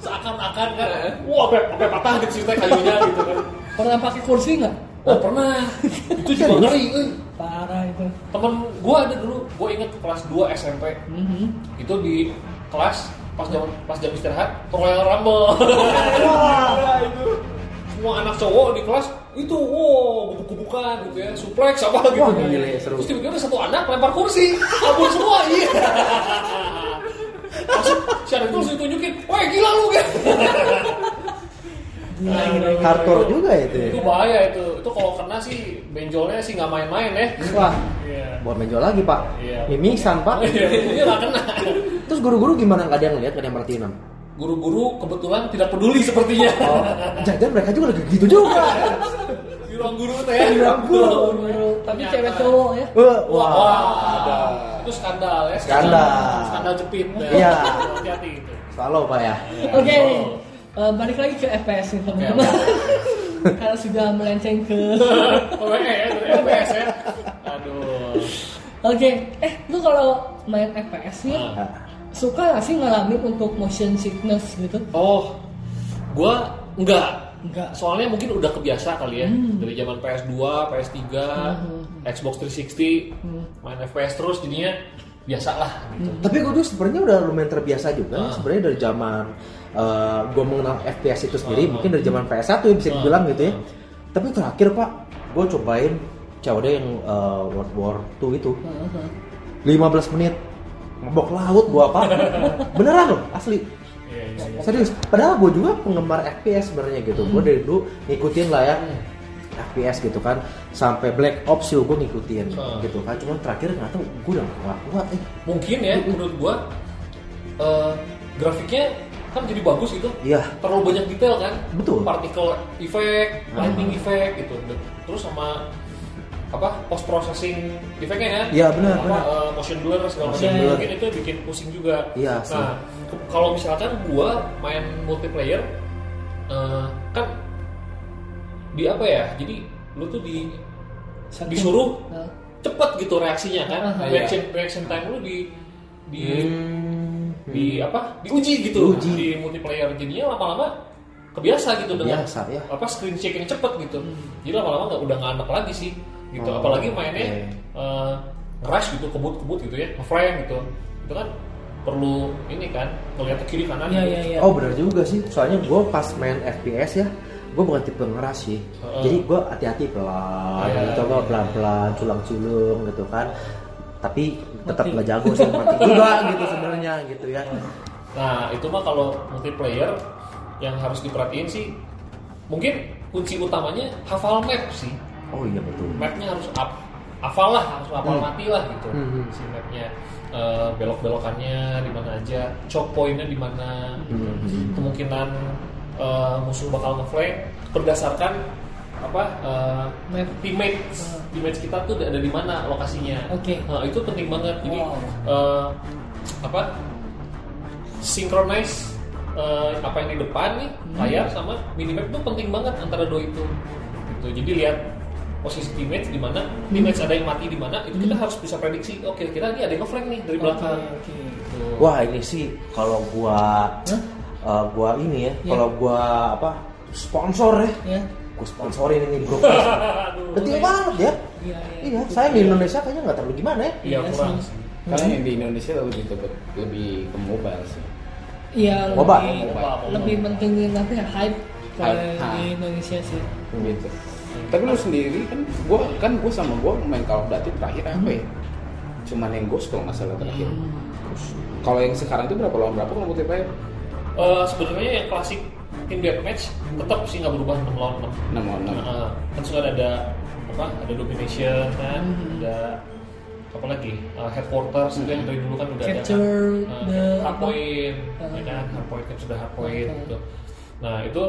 Seakan-akan kan. Wah, sampai sampai patah sih teh kayunya gitu kan. Pernah pakai kursi nggak? Oh pernah. [laughs] Itu juga ngeri. eh. Parah itu. Temen gua ada dulu, gua inget kelas 2 SMP. Mhm. Itu di kelas pas jam pas jam istirahat Royal Rumble. Wah. [laughs] Semua anak cowok di kelas itu wow gebuk-gebukan gitu ya suplex apa gitu Wah, gile, seru. terus tiba-tiba ada satu anak lempar kursi kabur semua iya langsung si anak itu langsung ditunjukin woi gila lu kan gila. Hardcore juga itu ya. itu bahaya itu itu kalau kena sih benjolnya sih nggak main-main ya Wah, iya buat menjual lagi pak. Iya. Mimisan pak. [laughs] Iya, ini nggak kena Terus guru-guru gimana? Gak ada yang lihat, gak ada yang merhatiin Am? guru-guru kebetulan tidak peduli sepertinya Oh, jangan mereka juga lagi gitu juga. [laughs] ruang guru teh ya Di ruang guru. Guru, tapi cewek cowok ya. Wah, wah, ada itu skandal ya. Skandal. Skandal jepit. ya. Iya. Hati-hati itu. Selalu pak ya. Oke, eh, balik lagi ke FPS nih teman-teman. [laughs] Karena sudah melenceng ke. [laughs] Oh ya, dari FPS ya. Aduh. Oke, eh lu kalau main FPS nih Ah. Nah, suka gak sih ngalamin untuk motion sickness gitu? Oh, gua enggak. Enggak. Soalnya mungkin udah kebiasa kali ya dari zaman PS2, PS3, Xbox 360, main FPS terus jadinya biasa lah gitu. Tapi gue tuh sebenarnya udah lumayan terbiasa juga. Ah. Sebenarnya dari zaman gue mengenal FPS itu sendiri, Ah. mungkin dari zaman PS1 ya bisa Ah. dibilang gitu ya. Ah. Tapi terakhir pak, gue cobain COD yang eh, World War 2 itu 15 menit mabok laut gua pak [laughs] beneran loh asli Iya, iya, iya. serius padahal gue juga penggemar FPS sebenarnya gitu gue dari dulu ngikutin lah ya FPS gitu kan sampai Black Ops juga gue ngikutin Hmm. gitu kan cuman terakhir nggak tahu gue udah gak kuat eh Mungkin ya menurut gua eh, grafiknya kan jadi bagus gitu. iya Terlalu banyak detail kan? Betul. Particle effect, lightning effect gitu. Terus sama apa post processing effectnya kan? Iya, benar, Apa, benar. eh, motion blur segala Motion macam. blur. Mungkin itu bikin pusing juga. Iya. Nah, kalau misalkan gua main multiplayer eh, kan di apa ya? Jadi lu tuh di Satu- disuruh Nah, cepet gitu reaksinya kan Aha. reaction reaction time lu di di Hmm. di apa diuji gitu Diuji. di multiplayer jadinya lama-lama kebiasa gitu dengan Kebiasa, ya. apa screen check yang cepet gitu jadi lama-lama nggak udah nggak anak lagi sih gitu Oh, apalagi mainnya oke. eh, rush gitu kebut-kebut gitu ya ngeframe gitu itu kan perlu ini kan ngeliat ke kiri kanan Iya gitu. iya iya. Oh benar juga sih, soalnya gue pas main FPS ya, gue bukan tipe ngeras sih. Heeh. Jadi gue hati-hati pelan, Iya, gitu gue iya. pelan-pelan, culang-culung gitu kan. Tapi tetap nggak jago sih, mati juga gitu sebenarnya gitu ya. Nah itu mah kalau multiplayer yang harus diperhatiin sih mungkin kunci utamanya hafal map sih Oh iya betul. mapnya harus up hafal lah harus hafal Hmm. mati lah gitu Hmm. si mapnya Eh, belok-belokannya di mana aja choke pointnya di mana gitu. Hmm. kemungkinan eh, musuh bakal ngeflank berdasarkan apa eh, Map. teammates Hmm. teammates kita tuh ada di mana lokasinya Oke. Nah, itu penting banget jadi Wow. eh, apa synchronize eh, apa yang di depan nih Hmm. layar sama minimap itu penting banget antara dua itu gitu jadi lihat posisi teammates di mana teammates ada yang mati di mana itu kita harus bisa prediksi oh kira-kira ini ada yang ngeflank nih dari Oke belakang oke. Gitu. Wah ini sih kalau gua, Hah? eh, gua ini ya, Iya. kalau gua apa sponsor ya, Ya. gua sponsorin ini bro. Detil banget ya. Iya Iya, saya di Indonesia kayaknya nggak terlalu gimana ya. iya Iya kurang Karena yang di Indonesia lebih ke- lebih ke mobile sih. Iya Mobile. lebih Mobile. lebih pentingin apa ya hype kalau Hype, di. Indonesia sih. gitu. Tapi lu sendiri kan, gua kan gua sama gua main Call of Duty terakhir apa ya? Cuman yang Ghost kalau nggak salah terakhir. Kalau yang sekarang itu berapa lawan berapa kalau multiplayer? Eh, sebenarnya yang klasik team deathmatch tetap sih nggak berubah 6 lawan 6 6 lawan 6. Nah, kan sudah ada apa ada domination kan Hmm. ada apa lagi Uh, headquarters itu yang dari dulu kan udah Capture ada kan the uh, hardpoint apa? ya kan hardpoint capture the hardpoint Hmm. gitu nah itu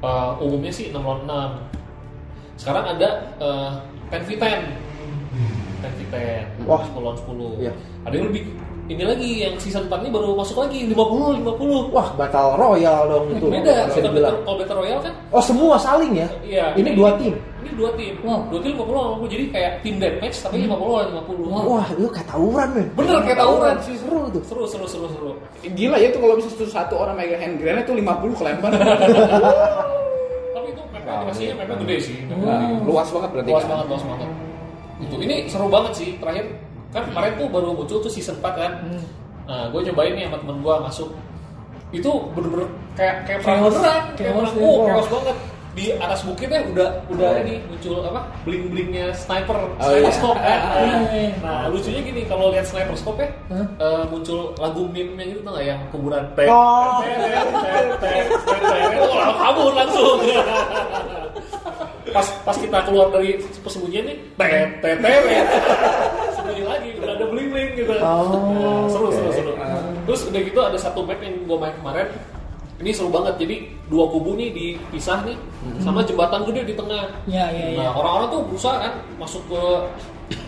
uh, umumnya sih 6 lawan 6 sekarang ada uh, 10 v 10 10 v 10 Wah. 10 lawan 10 Iya. ada yang lebih ini lagi yang season 4 ini baru masuk lagi 50 50 Wah, battle royale dong itu. beda kalau battle, kalau battle royale kan Oh semua saling ya? Iya. Ini dua tim. Ini dua tim. Wow. Dua tim 50 lawan 50. Jadi kayak tim deathmatch tapi 50 lawan 50. Wow. Wah, itu kayak tawuran men. Bener kayak tawuran. sih seru tuh. Seru seru seru seru. Gila ya tuh kalau bisa satu, satu orang megang hand grenade tuh 50 kelempar. [laughs] Itu map animasinya mapnya gede sih. Nah, luas banget berarti Luas kan? banget, luas banget. Itu ini seru banget sih. Terakhir kan kemarin tuh baru muncul tuh season 4 kan. Hmm. Nah, gue nyobain nih sama temen gue masuk. Itu bener-bener kayak kayak perang beneran, kayak perang. Oh, chaos banget. Di atas bukitnya udah udah ini muncul apa? Bling-blingnya sniper, Oh, sniper iya. scope kan. Iya. Nah, lucunya gini kalau lihat sniper scope ya, Hah? eh, muncul lagu meme yang itu tau yang kuburan tet Oh. Oh, kabur langsung. pas pas kita keluar dari persembunyian nih, tet tet tet. tet. Sembunyi lagi, udah ada bling bling gitu. Oh, Nah, seru seru seru. Terus udah gitu ada satu map yang gue main kemarin. Ini seru banget jadi dua kubu nih dipisah nih sama jembatan gede di tengah Ya, ya, ya. nah orang-orang tuh berusaha kan masuk ke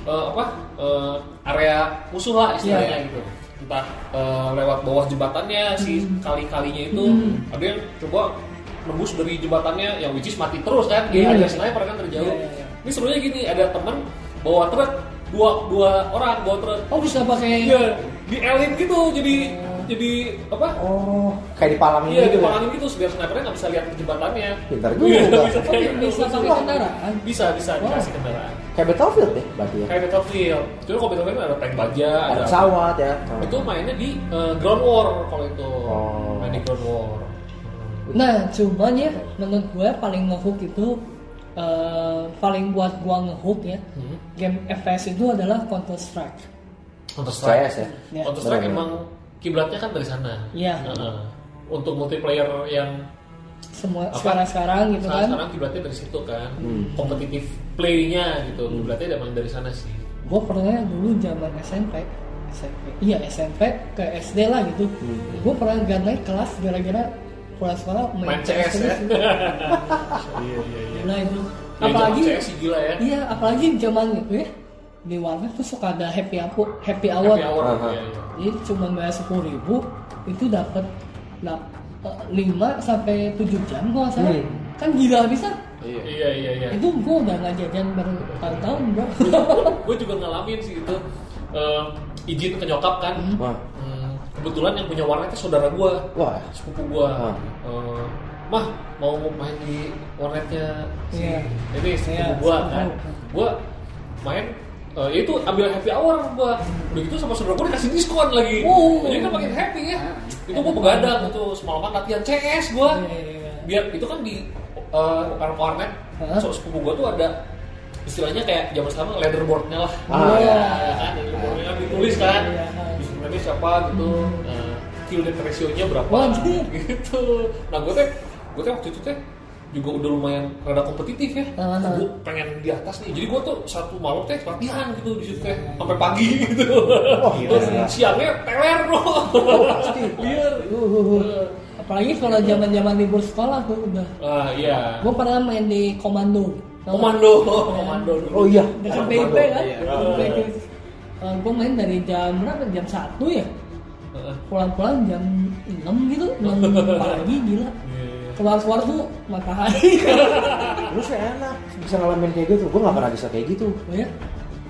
eh, apa eh, area musuh lah istilahnya Iya. gitu entah eh, lewat bawah jembatannya si Hmm. kali-kalinya itu ada yang coba nembus dari jembatannya yang which is mati terus kan Iya, ada iya. sniper kan terjauh Iya, iya, iya. ini sebenarnya gini ada teman bawa truk dua dua orang bawa truk Oh bisa pakai Iya, di elit gitu jadi jadi apa Oh, kayak dipalangin Iya, gitu ya? dipalangin gitu biar snipernya nggak bisa lihat jembatannya. Pintar Iya, juga. bisa kayak bisa pakai kendaraan. Bisa, bisa Wow. dikasih kendaraan. Kayak Battlefield deh berarti ya. Kayak Battlefield. Cuma kalau Battlefield ada tank baja, Ada pesawat ya. Itu mainnya di eh, Ground War kalau itu. Oh. Main di Ground War. Nah, cuman ya menurut gue paling ngehook itu eh, paling buat gua ngehook ya. Hmm. Game FPS itu adalah Counter Strike. Counter CS ya. Ya. Counter Strike emang kiblatnya kan dari sana. Iya. Heeh. Untuk multiplayer yang Semua Apa? sekarang-sekarang gitu sekarang, kan. sekarang kiblatnya dari situ kan. Hmm. Kompetitif play-nya gitu. Kiblatnya emang dari sana sih. Gue pernah dulu zaman SMP, SMP, iya SMP ke SD lah gitu. Hmm. Gue pernah gak naik kelas gara-gara pulang sekolah main, Main CS ya. terus. [laughs] Iya, iya, iya. Gila itu. Ya, apalagi zaman CS sih gila ya. iya apalagi zaman itu ya di warnet tuh suka ada happy hour happy hour, Happy hour. Iya, iya. jadi cuma bayar sepuluh ribu itu dapat lima sampai tujuh jam kalau nggak salah Hmm. kan gila bisa Iya. Iya iya iya. itu gue udah nggak jajan baru tahun bro gue juga ngalamin sih itu Eh, izin ke nyokap kan. Wah, Hmm, kebetulan yang punya warnetnya saudara gue, wah. sepupu gue. Ah. Eh, Mah mau main di warnetnya si Iya. ini sepupu Iya, gue sepupu. kan. Gue main eh, ya itu ambil happy hour gue. Udah gitu sama saudara gue dikasih diskon lagi. Oh. Jadi kan makin happy ya. Itu gue begadang itu semalaman latihan CS gue. Iya, iya, iya. Biar itu kan di eh, warnet Hah? so, sepupu gue tuh ada istilahnya kayak zaman sekarang leaderboardnya lah Ah, iya. ya kan leaderboardnya kan ditulis kan username siapa gitu nah, kill death ratio-nya berapa [laughs] gitu nah gue teh gue teh waktu itu teh juga udah lumayan rada kompetitif ya Ah, ah. gue pengen di atas nih jadi gue tuh satu malam teh latihan gitu di situ teh sampai pagi [laughs] gitu gila. Terus siangnya teler bro pasti. [laughs] liar Uh, uh, uh. apalagi kalau zaman zaman libur sekolah tuh udah ah iya gue pernah main di komando komando komando dulu Oh iya. dekat Komando. BIP kan Iya. gue main dari jam berapa jam satu ya Heeh. pulang-pulang jam 6 gitu 6 [laughs] pagi gila Iya. Keluar-keluar tuh matahari [laughs] Lu sih enak bisa ngalamin kayak gitu. Gue gak pernah bisa kayak gitu. Oh ya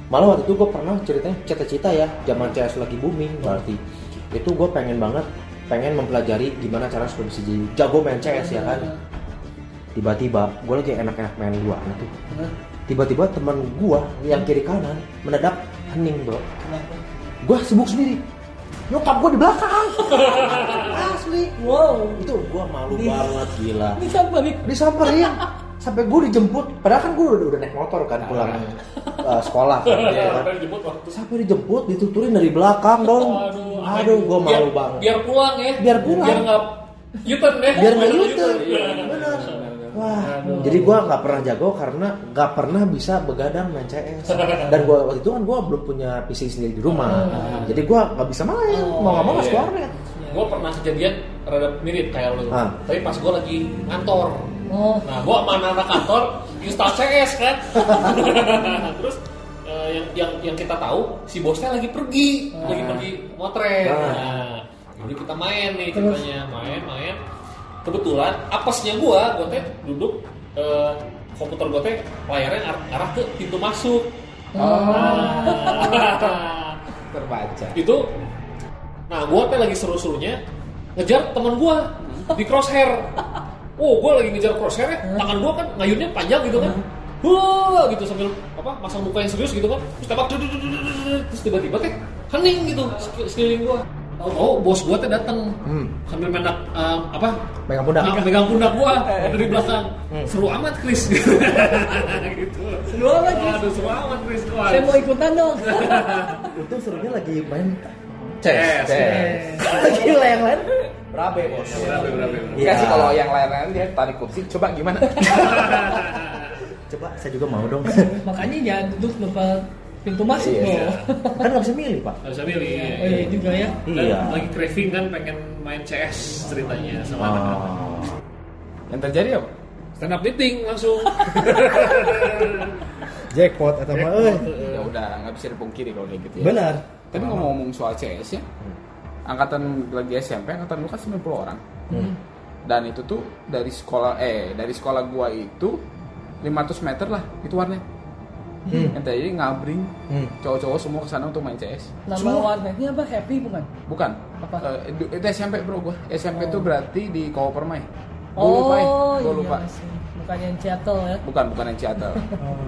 Malah waktu itu gue pernah ceritanya cita-cita ya, zaman CS lagi booming berarti. Itu gue pengen banget, pengen mempelajari gimana cara supaya bisa jadi jago main CS ya kan. Tiba-tiba gue lagi enak-enak main dua tuh. Hah? Tiba-tiba teman gue yang kiri kanan mendadak hening bro. Kenapa? Gue sibuk sendiri. Nyokap gue di belakang. Asli. wow Itu gue malu Di- banget gila. bisa balik disamperin sampai gue dijemput padahal kan gue udah, udah naik motor kan pulang uh, sekolah kan, Iya, ya kan. sampai dijemput waktu sampai dijemput dituturin dari belakang dong Aduh, aduh gue biar- malu banget Biar pulang ya. Biar pulang. Biar nggak U-turn ya. biar nggak Biar yuter Iya. benar wah Aduh. jadi gue nggak pernah jago karena nggak pernah bisa begadang main CS dan gue waktu itu kan gue belum punya PC sendiri di rumah jadi gue nggak bisa main Oh, mau nggak mau iya. masuk warnet Gue pernah kejadian rada mirip kayak lu. Ah. Tapi pas gue lagi ngantor. oh Nah, gue sama anak kantor install CS kan. [laughs] Terus eh, yang yang yang kita tahu si bosnya lagi pergi, lagi pergi motret. Ah. Nah, jadi kita main nih ceritanya, main main. Kebetulan apesnya gua, gua teh duduk eh, komputer gua teh layarnya ar- arah ke pintu masuk. Nah, Terbaca. itu nah gua teh lagi seru-serunya ngejar teman gua di crosshair oh gua lagi ngejar crosshair ya tangan gua kan ngayunnya panjang gitu kan Wah gitu sambil apa masang muka yang serius gitu kan terus tembak terus tiba-tiba teh hening gitu sekeliling gua oh, oh bos gua teh datang hmm. sambil mendak eh, apa megang pundak megang, megang pundak gua dari belakang seru amat Chris [laughs] gitu seru amat Chris. aduh seru amat Chris Wah. saya mau ikutan dong itu serunya lagi main CS. lagi yang lain berabe bos berapa, berapa. Iya. Sih kalau yang lain-lain dia tarik kursi. Coba gimana? [laughs] coba saya juga mau dong makanya jangan duduk depan pintu masuk Iya. loh. kan nggak bisa milih pak Nggak bisa milih. iya. Oh iya juga ya. Dan Iya. lagi craving kan pengen main CS ceritanya sama anak-anak. oh. Yang terjadi apa? Stand up meeting langsung. [laughs] jackpot atau apa eh Ya udah nggak bisa dipungkiri kalau kayak gitu ya. benar Tapi ngomong-ngomong soal CS ya, angkatan lagi SMP, angkatan lu kan 90 orang. Hmm. Dan itu tuh dari sekolah eh dari sekolah gua itu 500 meter lah itu warnet. Hmm. Yang tadi ngabring Hmm. cowok-cowok semua ke sana untuk main CS. Nama Semua. warnetnya apa? Happy bukan? Bukan. Apa? Eh, itu SMP bro gua. SMP Oh. tuh berarti di Kowo Permai. Gua Oh, lupa ya. Gua iya lupa. sih. Bukan yang Seattle ya. Bukan, bukan yang Seattle.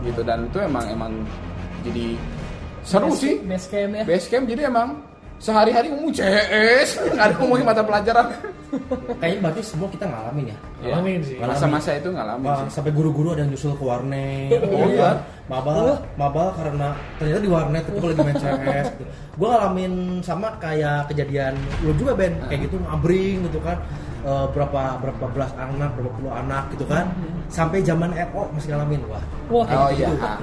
gitu dan itu emang emang jadi seru Base- sih. Base camp ya. Base camp jadi emang sehari-hari ngomong CS, [laughs] nggak ada ngomongin mata pelajaran. kayaknya berarti semua kita ngalamin ya Ngalamin sih. Masa-masa itu ngalamin Wah, sih. sampai guru-guru ada yang nyusul ke warnet Oh, iya. Mabal mabal karena ternyata di warnet itu lagi main CS gitu. gue ngalamin sama kayak kejadian lu juga Ben. Kayak gitu ngabring gitu kan. Eh, berapa berapa belas anak berapa puluh anak gitu kan. Sampai zaman RO masih ngalamin wah. Wah, Oh gitu. iya. ha.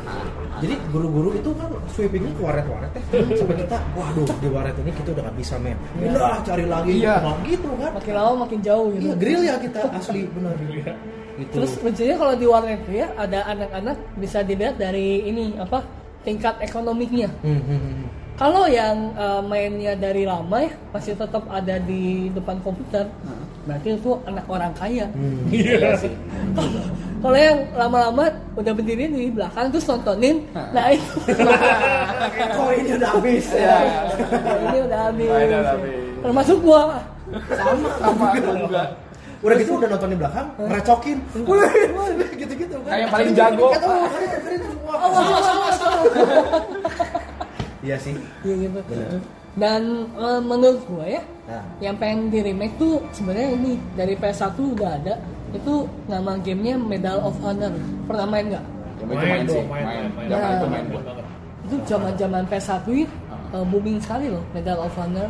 jadi guru-guru itu kan sweepingnya ke warnet-warnet ya sampai kita waduh di warnet ini kita udah nggak bisa men. Pindah cari lagi. Iya. Gitu kan. Makin lama makin jauh gitu. iya grill ya kita asli benar gitu Terus lucunya kalau di warnet ya ada anak-anak bisa dilihat dari ini apa tingkat ekonomiknya. Hmm, hmm, hmm. Kalau yang uh, mainnya dari lama ya masih tetap ada di depan komputer, berarti itu anak orang kaya. Hmm. Iya sih. Kalau yang lama-lama udah berdiri di belakang terus nontonin, nah itu [laughs] oh ini udah habis Iya. ini udah habis. Udah habis. Termasuk gua. sama Sama gua juga. Udah gitu udah nonton di belakang ngerecokin Wih, gitu-gitu kan Kayak yang paling jago. Iya sih Iya gitu. Dan eh, menurut gua ya, nah yang pengen di remake tuh sebenarnya ini dari PS1 udah ada. Itu nama gamenya Medal of Honor. Pernah main nggak? Yang itu main, sih, dong, main. main. Zaman Nah. itu main. Itu zaman-zaman PS1 ya, eh, booming sekali loh Medal of Honor.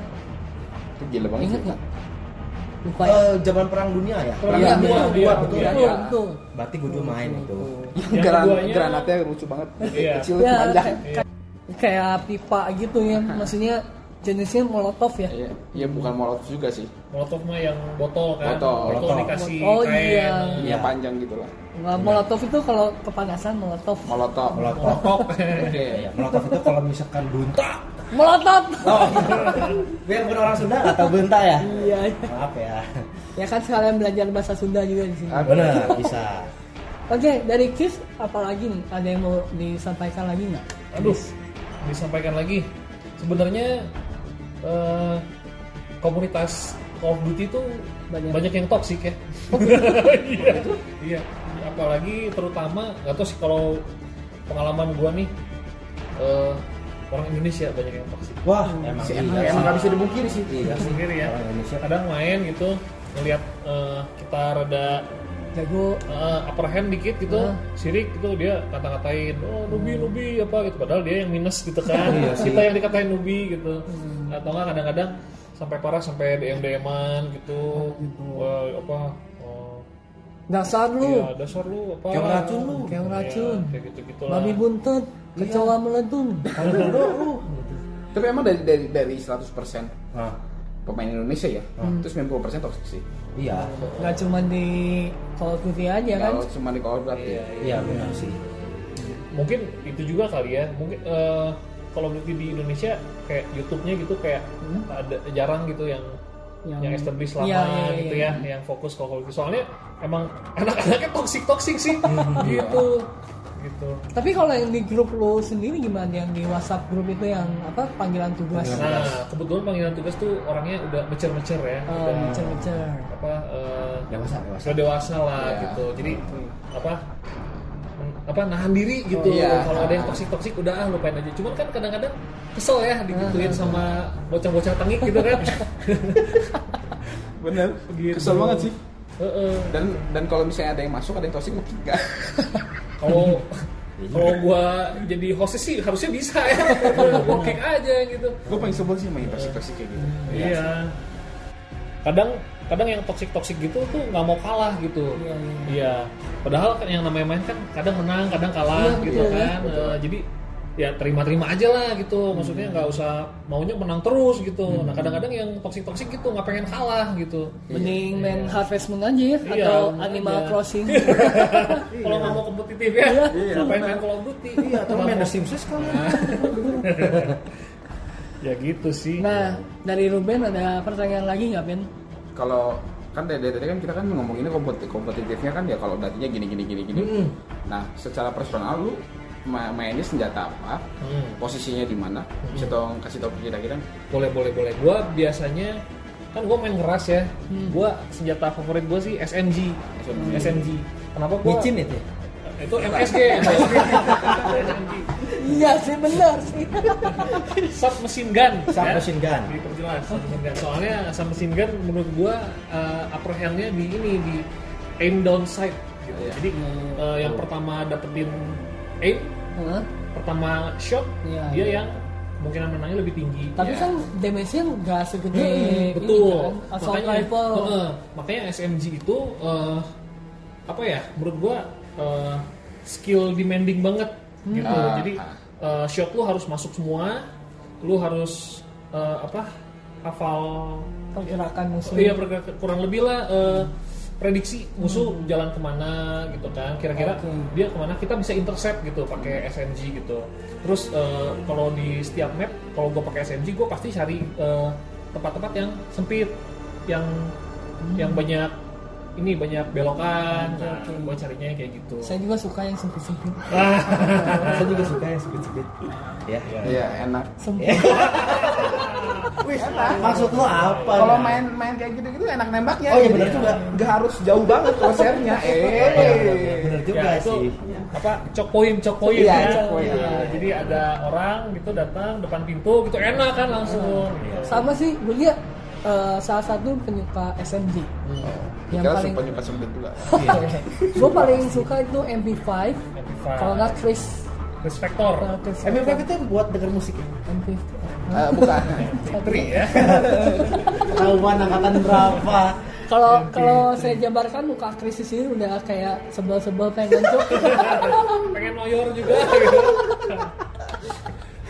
Itu gila banget. Ingat nggak? Lupa ya. Eh, zaman perang dunia ya Perang Iya, dunia, iya, betul iya, ya Betul, betul. berarti gue juga main itu Yang Yang gran keduanya- granatnya lucu banget. Iya. Kecil Ya, panjang. kayak, kayak- kayak pipa gitu ya, maksudnya jenisnya molotov ya. Iya, iya bukan molotov juga sih. Molotov mah yang botol kan. Botol. Botol Botol. dikasih Oh, kain. iya. Iya panjang gitu lah. Nah, molotov itu kalau kepanasan molotov. Molotov. Molotov. Molotov. Oke. ya [laughs] molotov itu kalau misalkan bunta Molotov. oh biar bukan orang Sunda atau bunta ya Iya. maaf ya Ya kan sekalian belajar bahasa Sunda juga di sini. Ah, benar bisa Oke, dari Kiss apalagi nih? Ada yang mau disampaikan lagi nggak? Aduh, disampaikan lagi. Sebenarnya eh, komunitas Call of Duty itu Banyak. banyak, yang toksik ya. [laughs] Iya. Iya. Apalagi terutama nggak tahu sih kalau pengalaman gua nih eh, orang Indonesia banyak yang toksik. wah emang iya emang sih. emang nggak bisa dibungkiri sih. iya sih Sendiri ya. orang Indonesia Kadang main gitu ngelihat eh, kita rada Jago. uh, upper hand dikit gitu, Ah. sirik gitu dia kata-katain, oh nubi nubi apa gitu, padahal dia yang minus gitu kan, [laughs] Iya sih. kita yang dikatain nubi gitu, atau enggak kadang-kadang sampai parah sampai dm dman gitu, Wah, apa, oh, Dasar lu. ya dasar lu apa, Keong racun lu. Iya, racun. kayak gitu gitu Babi buntut. Kecoa meledung. Kamu dulu lu Tapi emang dari dari dari 100% nah pemain Indonesia ya, Hmm. itu 90% toksik sih. iya Nggak cuma di Call of Duty aja kan? Kalau cuma di Call of Duty. Iya, iya benar sih mungkin itu juga kali ya, mungkin eh, kalau Duty di Indonesia kayak YouTube-nya gitu kayak ada jarang gitu yang Yang- yang, establish lama Iya, iya, gitu iya. ya, yang fokus kalau gitu. Soalnya emang [laughs] anak-anaknya toksik toksik sih, [laughs] gitu, gitu. Tapi kalau yang di grup lu sendiri gimana? Yang di WhatsApp grup itu yang apa panggilan tugas? Nah, kebetulan panggilan tugas tuh orangnya udah mecer-mecer ya, Oh, udah mecer-mecer. apa eh, dewasa dewasa sudah dewasa lah Iya. gitu. Jadi apa men- apa nahan diri gitu. Oh, iya. Kalau ada yang toksik toksik udah ah lupain aja. Cuman kan kadang-kadang kesel ya digituin sama bocah-bocah tengik gitu kan. [laughs] Bener. Gitu. Kesel banget sih. Heeh. Dan dan kalau misalnya ada yang masuk ada yang toksik mungkin enggak. [laughs] kalau [laughs] [laughs] kalau gua jadi host sih harusnya bisa ya. [laughs] Gua kick aja gitu. Gue paling sebel sih main toksik toksik kayak gitu. iya. Kadang kadang yang toxic toxic gitu tuh nggak mau kalah gitu. Iya, iya. iya. Padahal kan yang namanya main kan kadang menang kadang kalah Iya, gitu kan. Eh, jadi ya terima-terima aja lah gitu. Maksudnya nggak usah maunya menang terus gitu. Nah kadang-kadang yang toxic toxic gitu nggak pengen kalah gitu. Mending main Harvest Moon aja Iya, atau [laughs] iya. Animal Crossing. kalau nggak mau kompetitif ya. Ngapain main Call of Duty? Iya, atau main The Sims sekali. [laughs] ya gitu sih. Nah, dari Ruben ada pertanyaan lagi nggak Ben? kalau kan dari, tadi kan kita kan ngomonginnya kompeti- kompetitifnya kan ya kalau datinya gini gini gini gini. Mm-mm. Nah, secara personal lu ma- mainnya senjata apa? Hmm. Posisinya di mana? Bisa tolong kasih tahu kira-kira? boleh boleh boleh gue biasanya kan gue main ngeras ya gue senjata favorit gue sih SMG SMG. SMG kenapa gue Micin itu ya? itu MSG SMG [laughs] Iya sih benar sih. sub mesin gun diperjelas sub mesin gun soalnya sub mesin gun menurut gua uh, upper handnya di ini di aim down sight gitu. Iya. jadi uh, yang pertama dapetin aim Hah? pertama shot Iya, dia iya. yang kemungkinan menangnya lebih tinggi Tapi Ya. kan damage-nya nggak segede Hmm, ini betul kan. Assault makanya rifle. Heeh, makanya SMG itu uh, apa ya menurut gua uh, skill demanding banget gitu Ah, jadi ah. uh, shot lu harus masuk semua lu harus uh, apa hafal pergerakan musuh. iya pergerakan- kurang lebih lah uh, prediksi musuh jalan ke mana gitu kan kira-kira Oke. dia ke mana kita bisa intercept gitu pakai SMG gitu terus uh, kalau di setiap map kalau gue pakai SMG gue pasti cari uh, tempat-tempat yang sempit yang yang banyak ini banyak belokan nah, Oke, oke. gue carinya kayak gitu Saya juga suka yang sempit-sempit. [laughs] Saya juga suka yang sempit-sempit. Ya. Iya, enak. Sempit. [laughs] Wih, maksud lu apa? Kalau Nah? main main kayak gitu-gitu enak nembaknya. Oh, iya, bener juga. Nggak harus jauh banget crosshairnya. Oh, [laughs] iya, bener, Eh. bener juga ya, itu sih. apa cok poin cok poin Iya, ya poin. Iya, jadi ada orang gitu datang depan pintu gitu enak kan langsung gitu. Sama sih, gue lihat eh, salah satu penyuka SMG. Yang Kira paling sempat nyuka sempit juga. [laughs] gue paling suka itu MP5 MP5. kalau nggak Chris kalau Chris MP5 itu buat denger musik ya? MP5 Eh, bukan. Tri ya Tahuan angkatan berapa? kalau kalau saya jabarkan muka Chris di sini udah kayak sebel-sebel pengen ngencuk [laughs] pengen noyor juga [laughs] gitu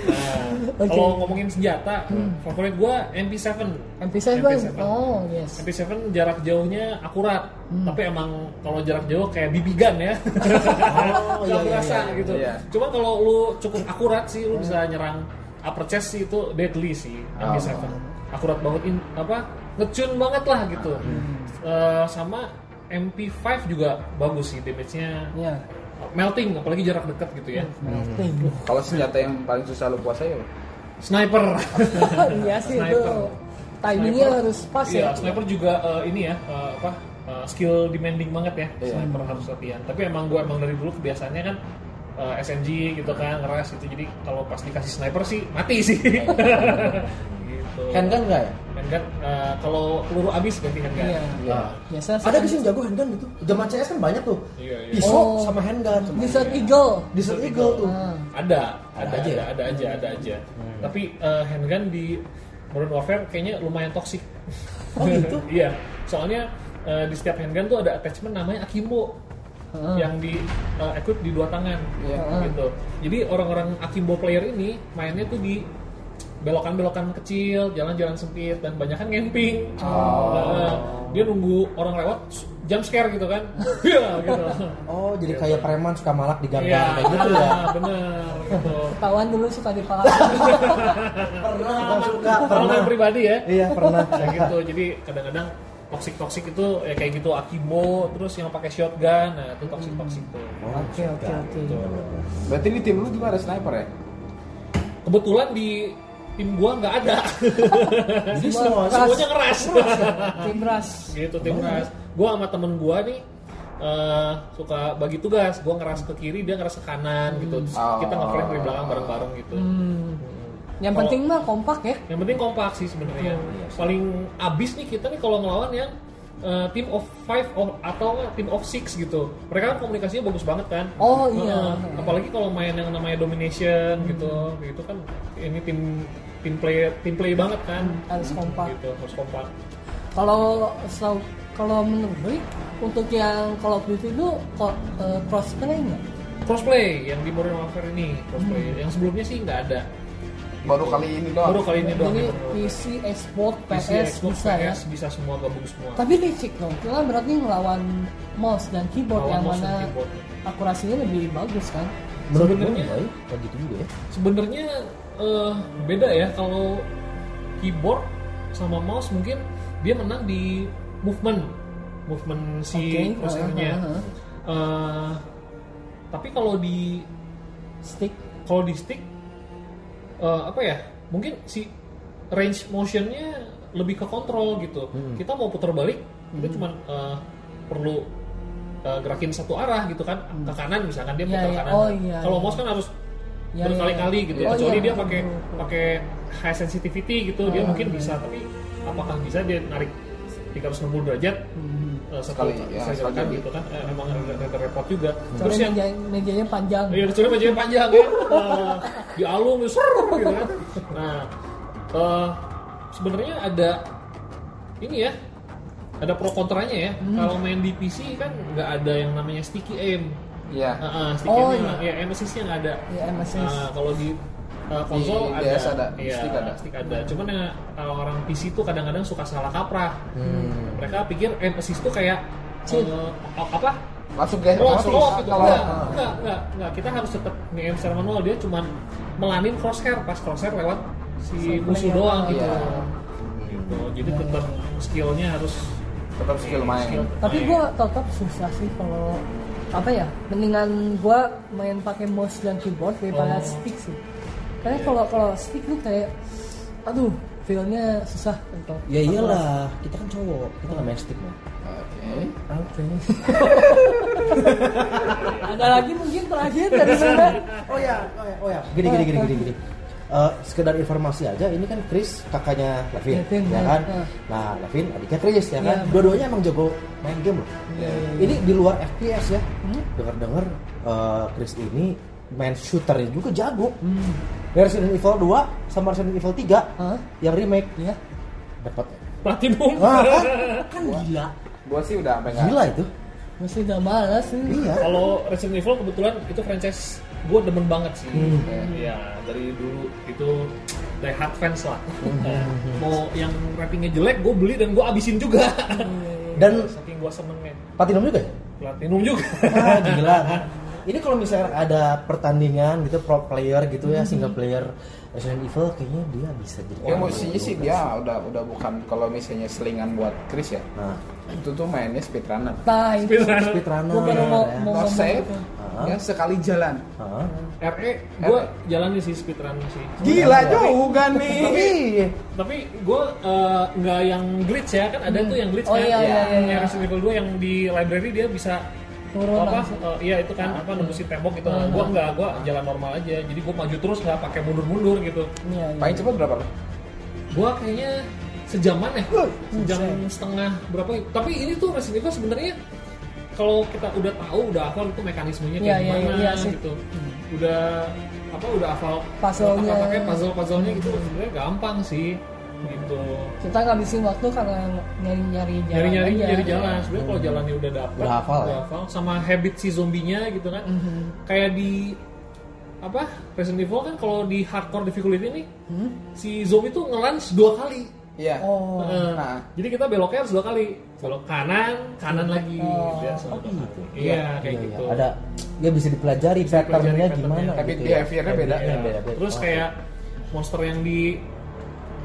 nah, Oke. kalau ngomongin senjata favorit gua MP7 MP7 MP7. oh yes MP7 jarak jauhnya akurat tapi emang kalau jarak jauh kayak BB gun ya [laughs] Oh, nggak iya, iya, berasa iya. gitu Iya. cuma kalau lu cukup akurat sih lu bisa nyerang upper chest sih itu deadly sih MP7 akurat banget in, apa ngecun banget lah gitu. Eh, sama MP5 juga bagus sih damage-nya ya melting apalagi jarak dekat gitu ya. Melting. Kalau senjata yang paling susah lu kuasai apa? sniper. [laughs] Iya sih itu Sniper. timingnya Sniper. harus pas iya, ya. sniper juga eh, ini ya eh, apa eh, skill demanding banget ya. Iya. sniper harus latihan. Tapi emang gua emang dari dulu kebiasaannya kan eh, SMG gitu kan ngeras gitu jadi kalau pas dikasih sniper sih mati sih [laughs] gitu Handgun enggak ya? handgun eh, kalau peluru habis ganti handgun iya Iya. biasa Ada sini jago handgun gitu. Zaman CS kan banyak tuh. iya iya Pisau Oh. sama handgun. Desert Eagle Desert Eagle tuh. Ah. ada Ada ada aja ada, ya? ada aja ada aja tapi eh, handgun di Modern Warfare kayaknya lumayan toksik Oh, gitu? [laughs] iya soalnya eh, di setiap handgun tuh ada attachment namanya akimbo Ah. yang di eh, equip di dua tangan Iya. gitu. Jadi orang-orang akimbo player ini mainnya tuh di belokan-belokan kecil jalan-jalan sempit dan banyak kan camping Nah, dia nunggu orang lewat jump scare gitu kan. [laughs] Iya, gitu. Oh, jadi kayak preman suka malak di gang-gang Iya, kayak gitu ya. [laughs] bener gitu. Ketahuan dulu suka dipalak [laughs] Pernah suka, pernah. pribadi ya. Iya, pernah. kayak gitu. Jadi kadang-kadang toxic toxic itu ya kayak gitu akimbo terus yang pakai shotgun nah itu toxic toxic tuh. Oke oke oke. Gitu. Berarti di tim lu juga ada sniper ya? kebetulan di tim gua nggak ada. [laughs] Jadi Semua semua ras. semuanya keras tim ras. Gitu tim keras gua sama temen gua nih eh, suka bagi tugas. Gua ngeras ke kiri dia ngeras ke kanan gitu. Terus Oh. kita ngeflank dari belakang bareng-bareng gitu. Hmm. Yang Kalau- penting mah kompak ya. Yang penting kompak sih sebenarnya. Paling abis nih kita nih kalau ngelawan yang eh, team of five of, atau team of six gitu. Mereka kan komunikasinya bagus banget kan. Oh, iya. Heeh. apalagi kalau main yang namanya domination gitu. Gitu kan ini tim tim play tim play banget kan. Harus kompak. Gitu harus kompak. Kalau setahu- kalau menurut gue untuk yang Call of Duty itu kok eh, cross play nggak? Crossplay yang di Modern Warfare ini crossplay yang sebelumnya sih nggak ada Baru kali ini doang. baru kali ini doang Jadi di Modern Warfare. PC, Xbox, PC, PS bisa ya. PS bisa semua gabung semua Tapi licik dong. Kita berarti ngelawan mouse dan keyboard Lawan yang mouse mana keyboard. akurasinya lebih bagus kan. Menurut gue Sebenarnya- baik, kayak gitu juga ya. sebenarnya eh, beda ya kalau keyboard sama mouse mungkin dia menang di movement movement si Oke, crosshairnya uh, uh, uh. Eh, tapi kalau di Stick. kalau di stick eh, apa ya mungkin si range motionnya lebih ke kontrol gitu kita mau putar balik kita cuma eh, perlu eh, gerakin satu arah gitu kan ke kanan misalkan dia Iya, putar iya. kanan Oh, iya, kalau iya. mouse kan harus Iya, berkali-kali iya. gitu Oh, kecuali iya, dia pakai pakai high sensitivity gitu dia Ah, mungkin iya. bisa tapi apakah bisa dia narik 360 derajat Hmm. Eh, Sekali, ya, sekali sekali. gerakan gitu kan Eh, emang rada repot juga Soalnya terus yang meja, mejanya panjang. Iya, kecuali bajanya panjang ya. [laughs] Eh, di alung gitu, ser, gitu kan. Nah, eh, sebenarnya ada ini ya, ada pro kontranya ya. Hmm. Kalau main di PC kan nggak ada yang namanya sticky aim. Iya. Ah, ah, sticky Oh, aim iya. ya aim assist-nya nggak ada. Iya, aim assist. Ah, kalau di eh, konsol Di ada, DS ada, Iya, stick ada. stick ada. Cuman ya kalau orang PC tuh kadang-kadang suka salah kaprah. Hmm. Mereka pikir aim assist tuh kayak eh, apa? Langsung ke Oh, langsung slow gitu. kalau Enggak, enggak, enggak, enggak. Kita harus tetap nge secara manual. Dia cuman melanin crosshair pas crosshair lewat si musuh doang gitu. Iya. Gitu. Jadi tetap skillnya harus tetap skill main. skill Tapi main. gua tetap susah sih kalau apa ya mendingan gua main pakai mouse dan keyboard daripada Oh. stick sih karena kalau kalau stick lu kayak aduh feelnya susah gitu Ya iyalah, kita kan cowok, kita nggak main stick mah. Oke. Oke. [laughs] ada lagi mungkin terakhir dari sana Oh ya, oh ya, oh ya. Gini, gini, gini, gini, gini. Eh, sekedar informasi aja, ini kan Chris kakaknya Levin, Levin, ya ya. kan? Ah. Nah, Levin adiknya Chris, ya kan? Iya. Dua-duanya emang jago main game loh. Iya, iya, Ini di luar FPS ya. Hmm? Dengar-dengar eh, Chris ini main shooternya juga jago. hmm. Resident Evil 2 sama Resident Evil 3 Hah? yang remake ya dapat. platinum. Wah, kan, [laughs] kan gila. Gua sih udah sampai. Gila itu. masih udah malas sih Iya. Kalau Resident Evil kebetulan itu franchise gue demen banget sih. Hmm. Iya, dari dulu itu die hard fans lah. Hmm. Mau yang ratingnya jelek gue beli dan gue abisin juga. Dan saking gue senengnya. platinum juga ya? Platinum juga. Ah, gila. [laughs] Ini kalau misalnya ada pertandingan gitu pro player gitu ya, single player Resident Evil kayaknya dia bisa jadi. Ya mestinya sih dia udah udah bukan kalau misalnya selingan buat Chris ya. Nah, Itu tuh mainnya speedrunner. nah Speedrunner. speedrunner. Gua baru mau- ya. mau- No save, ya sekali jalan. Ah. RE gue jalanin sih speedrun sih. Gila Tapi- juga [laughs] nih. Iya. Tapi gue eh, nggak yang glitch ya kan ada tuh yang glitch Oh, kan. iya, iya, yang iya, iya. Resident Evil 2 yang di library dia bisa turun apa eh, iya itu kan apa nembusin tembok gitu. Ah. Gue nggak gue jalan normal aja. Jadi gue maju terus nggak pakai mundur-mundur gitu. Iya, iya. Paling cepat berapa? Gue kayaknya sejaman ya, sejam setengah berapa. Tapi ini tuh Resident Evil sebenarnya kalau kita udah tahu udah hafal itu mekanismenya kayak Iya, iya, gimana iya sih. gitu. Udah apa udah hafal Puzzle-nya. pakai puzzle puzzle-nya gitu sebenarnya gampang sih gitu. kita ngabisin waktu karena nyari nyari jalan nyari nyari aja. nyari jalan sebenarnya kalau jalannya udah dapet Udah hafal ya? sama habit si zombinya gitu kan Mhm. kayak di apa Resident Evil kan kalau di hardcore difficulty ini Hmm? si zombie tuh ngelans dua kali Iya. oh Eh, Nah. jadi kita beloknya harus dua kali belok kanan kanan lagi Oh. biasa Oh, gitu. iya kayak Iya, gitu iya. Ada dia bisa dipelajari patternnya gimana Tapi gitu ya. behaviornya beda. Iya, Iya. beda, beda. terus Oh, kayak monster yang di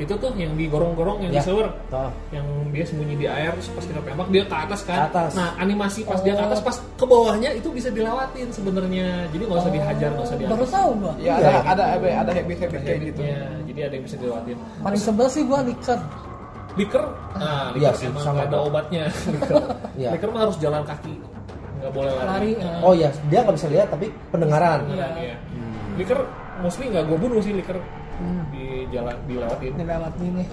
itu tuh yang digorong-gorong yang Ya. di sewer Oh. yang dia sembunyi di air terus pas kita tembak dia ke atas kan Ke atas. nah animasi pas dia ke atas Oh. pas ke bawahnya itu bisa dilewatin sebenarnya jadi nggak usah dihajar nggak usah baru dihajar tahu gua Ya ada ada ada ada habit habit kayak gitu. Ya, jadi ada yang bisa dilewatin paling sebel sih gua liker liker nah Iya liker sih, emang sama ada gua. obatnya [laughs] Iya. liker mah harus jalan kaki nggak boleh lari, lari ya. Oh ya, dia nggak bisa lihat tapi pendengaran. Iya. iya. liker mostly nggak gue bunuh sih liker Hmm. Jalan dilewatin dilewatin nih.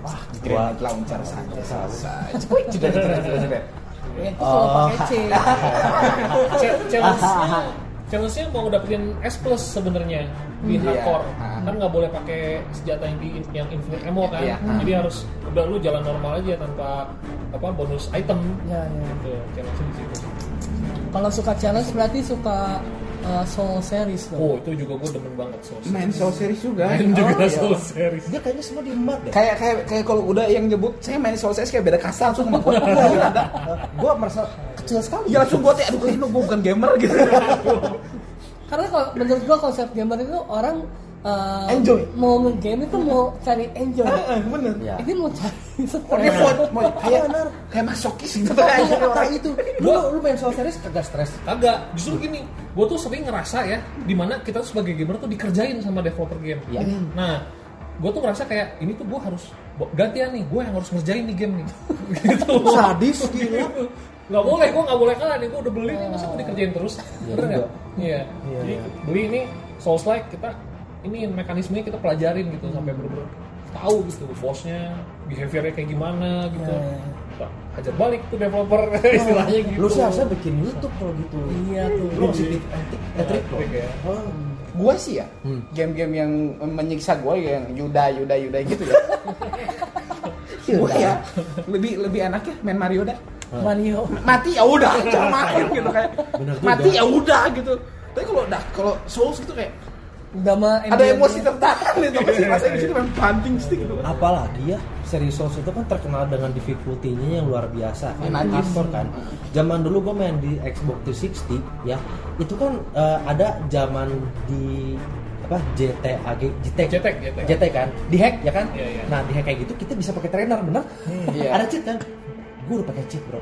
Wah, Gua- granat launcher saja selesai. Cepet jeda jeda jeda jeda. itu kalau Oh. pakai C [laughs] Ch- challenge-nya challenge-nya mau dapetin S plus sebenarnya di Hmm. hardcore Iya. Ah. kan nggak boleh pakai senjata yang di yang infinite ammo kan Iya. jadi harus udah lu jalan normal aja tanpa apa bonus item ya ya gitu challenge di situ Kalau suka challenge berarti suka uh, Soul series dong. Oh, itu juga gue demen banget Soul Main Soul series juga. Main juga Oh, iya. Soul series. Dia kayaknya semua diembat deh. Kayak kayak kayak kalau udah yang nyebut saya main Soul series kayak beda kasta langsung sama gue. gue merasa kecil sekali. Ya langsung gue teh aduh kayaknya gue bukan gamer gitu. Karena kalau menurut gua konsep gamer itu orang uh, Enjoy. mau game itu mau cari enjoy. Bener. Ya. Ini mau cari stres. mau- mau kayak kayak masokis gitu Iya, kayak orang itu. Lu lu main soal series kagak stres. Kagak, justru gini, gue tuh sering ngerasa ya, di mana kita tuh sebagai gamer tuh dikerjain sama developer game. Iya. Nah, gue tuh ngerasa kayak ini tuh gue harus gantian nih, gue yang harus ngerjain nih game nih. [laughs] gitu. Sadis [laughs] gila. Nggak boleh, gue nggak boleh kalah nih, gue udah beli nih, masa gue dikerjain terus? Iya Bener nggak? Iya. Iya, Jadi iya. beli ini Souls like kita ini mekanismenya kita pelajarin gitu sampai bener-bener tahu gitu bosnya behaviornya kayak gimana gitu. Iya. Kita hajar balik tuh developer [laughs] istilahnya gitu. Lu sih harusnya bikin YouTube kalau gitu. Iya tuh. Lu masih di ya. Oh. gue sih ya Hmm. game-game yang menyiksa gue yang Yuda Yuda Yuda gitu ya [laughs] gue ya lebih lebih enak ya main Mario dah Mario. mati ya udah jangan main gitu kayak mati ya udah gitu tapi kalau udah kalau Souls gitu kayak Udah mah ada emosi tertahan gitu masih masa di situ main banting stick gitu Apalagi ya seri Souls itu kan terkenal dengan difficulty-nya yang luar biasa. Kan hardcore kan. Zaman dulu gue main di Xbox 360 ya, itu kan eh, ada zaman di apa JTAG JTAG, JTAG. JTAG kan? Di hack ya kan? Iya, iya. nah di hack kayak gitu kita bisa pakai trainer bener? Iya. ada cheat kan? Gue udah pakai cheat bro.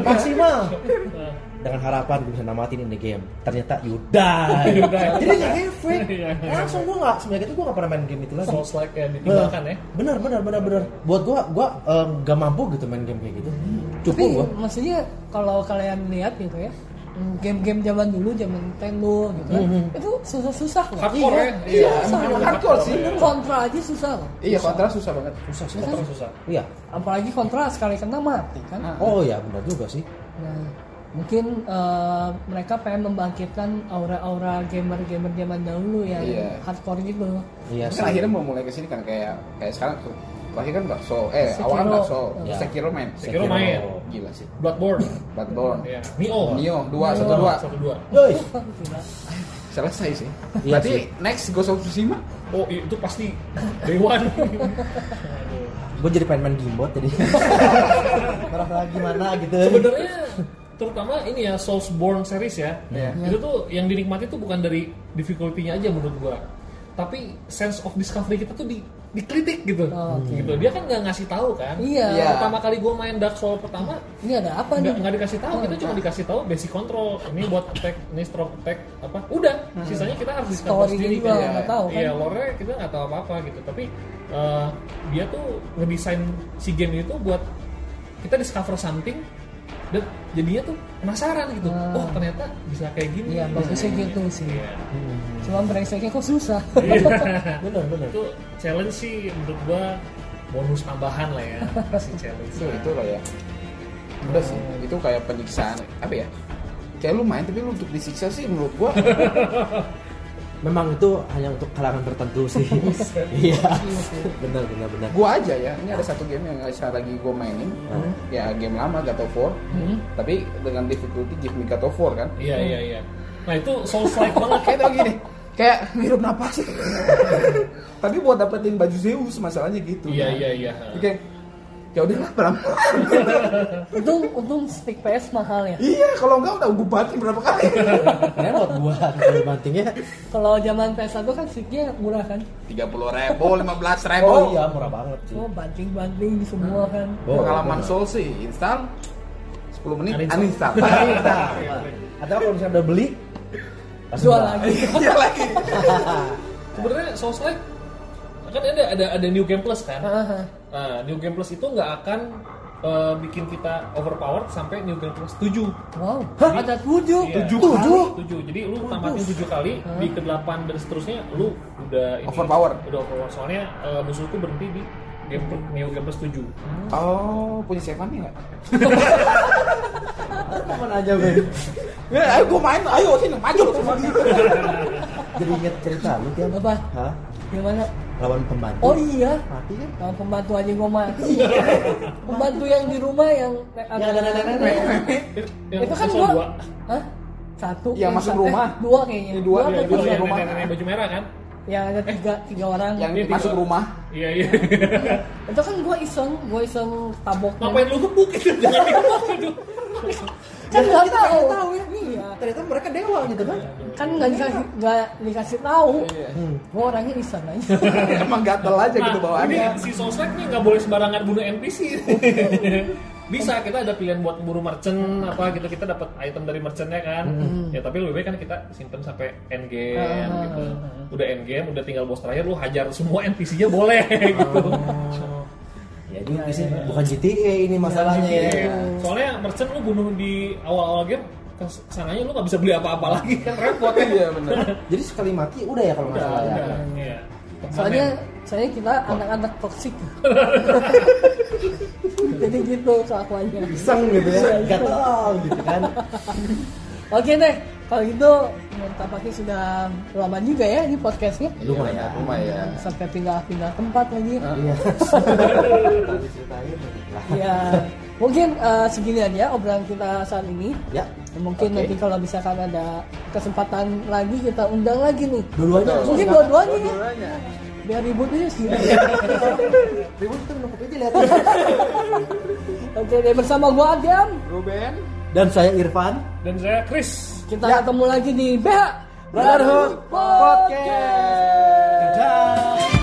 Maksimal [laughs] dengan harapan gue bisa namatin ini game ternyata Yuda [laughs] Yuda. jadi nggak efek [laughs] Iya. langsung gue nggak semenjak itu gue nggak pernah main game itu lagi Souls like yang ditinggalkan ya. benar benar benar benar buat gua gua eh, nggak mampu gitu main game kayak gitu cukup Tapi gua maksudnya kalau kalian lihat gitu ya, game-game zaman dulu, zaman Nintendo gitu kan, Mhm. itu susah-susah loh. Hardcore ya. Iya, emang sama. hardcore sih. Kontra aja susah loh. iya kontra susah banget susah kan? Susah, susah. iya Apalagi kontra sekali kena mati kan. Oh ya benar juga sih Nah, mungkin eh, mereka pengen membangkitkan aura-aura gamer-gamer zaman dahulu yang Iya. hardcore gitu. iya kan akhirnya mau mulai ke sini kan kayak kayak sekarang tuh terakhir kan Dark Soul eh Sekiro. awal kan Dark Soul Iya. Sekiro main Sekiro main. gila sih Bloodborne. Bloodborne Iya. Nioh. Nioh dua satu dua Satu dua. Selesai sih Iya berarti next Ghost of Tsushima Oh itu pasti day one. [laughs] gua jadi pengen main gimbot jadi merasa [laughs] gimana gitu Sebenarnya terutama ini ya Soulsborne series ya. Iya. Itu tuh yang dinikmati tuh bukan dari difficulty-nya aja menurut gua. Tapi sense of discovery kita tuh di dikritik gitu. Oh, oke. Gitu. Dia kan nggak ngasih tahu kan. Iya. Iya. Pertama kali gua main Dark Souls pertama Ini ada apa nih? nggak dikasih tahu kita cuma dikasih tahu basic control ini buat attack ini stroke attack apa udah sisanya kita harus discover sendiri kan nggak tahu kan? iya lore kita nggak tahu apa apa gitu tapi eh, dia tuh ngedesain si game itu buat kita discover something dan jadinya tuh penasaran gitu. Ah. oh ternyata bisa kayak gini. Iya, bagusnya gitu sih. Iya. Cuma brengseknya kok susah. Iya. [laughs] benar benar itu challenge sih menurut gua bonus tambahan lah ya si challenge. Itu itu kayak udah sih. Itu kayak penyiksaan. Apa ya? Kayak lu main tapi lu untuk disiksa sih menurut gua [laughs] memang itu hanya untuk kalangan tertentu sih. [laughs] Iya. Benar benar benar. Gua aja ya ini ada satu game yang saya lagi gua mainin. Hmm. ya game lama God of War. Hmm. tapi dengan difficulty Give Me God of War kan? Iya iya iya. Nah itu souls like [laughs] banget. Kayak tau gini. Kayak hirup napas. [laughs] Tapi buat dapetin baju Zeus masalahnya gitu iya kan. iya iya. Kayak ya udahlah pelan [laughs] untung untung stick PS mahal ya. iya kalau enggak udah gue banting berapa kali Kayaknya [laughs] buat gua gitu bantingnya Kalau zaman PS1 kan sticknya murah kan. tiga puluh ribu [laughs] lima belas ribu oh iya murah banget sih Oh banting-banting semua kan. Oh, pengalaman. Soul sih install 10 menit Uninstall. uninstall atau kalau misalnya udah beli Jual lagi. iya lagi sebenarnya like kan ada ada ada new game plus kan. Nah, new game plus itu nggak akan eh, bikin kita overpowered sampai new game plus 7 Wow, ada tujuh. Iya. Tujuh? Tujuh? Tujuh. Jadi lu tamatin tujuh kali di ke delapan dan seterusnya lu udah ini, Overpower. Udah overpower. Soalnya eh, musuh tuh berhenti di game new game plus 7 oh punya Sevan nggak [laughs] Kapan aja Ben ya ayo gue main ayo sini maju lu jadi inget cerita lu kan Apa? Hah? Gimana? lawan pembantu Oh iya, mati kan Nah, pembantu aja gue mati. pembantu yang di rumah yang Yang ada nenek-nenek. Yang itu kan dua. Hah? Satu. Yang masuk satu- rumah. eh, dua kayaknya. Iya, dua, iya, Dua tiga? yang rumah. nenek-nenek baju merah kan? Yang ada tiga tiga orang. yang masuk tiga. rumah Iya iya. itu kan gue iseng, gue iseng tabok. Ngapain lu gebuk [laughs] itu? Kan nggak kita tahu. tahu ya. Iya. ternyata mereka dewa gitu kan Kan nggak dikasih nggak dikasih tahu. Iya. Hmm. Gue orangnya iseng aja. [laughs] emang gatel aja gitu Nah, bawaannya ini si sosmed nih nggak boleh sembarangan bunuh NPC. [laughs] Bisa kita ada pilihan buat buru merchant apa gitu kita dapat item dari merchantnya kan. Ya tapi lebih baik kan kita simpen sampai end game Ah. gitu. Udah end game, udah tinggal boss terakhir lu hajar semua NPC-nya boleh [laughs] gitu. Ya juga sih bukan GTA ini masalahnya ya Iya. Soalnya merchant lu bunuh di awal-awal game ke sananya lu nggak bisa beli apa-apa lagi kan repot ya. [laughs] iya bener jadi sekali mati udah ya kalau nggak salah ya Iya. Soalnya saya kita anak-anak toksik. [laughs] Jadi gitu kelakuannya. iseng gitu ya gatel gitu kan Oke deh, kalau gitu tampaknya sudah lama juga ya ini podcastnya. lumayan lumayan Sampai pindah-pindah tempat lagi. iya Diceritain lah. [laughs] Ya, mungkin eh, segini aja obrolan kita saat ini. ya Mungkin Oke. nanti kalau misalkan ada kesempatan lagi kita undang lagi nih. dua-duanya. Mungkin dua-duanya ya. Dua-duanya. Biar ribut aja sih. [laughs] ribut kita minum kopi aja lihat Oke deh bersama gua Adam. Ruben dan saya Irfan Dan saya Chris. Kita ketemu lagi di BH Brotherhood Podcast. Dadah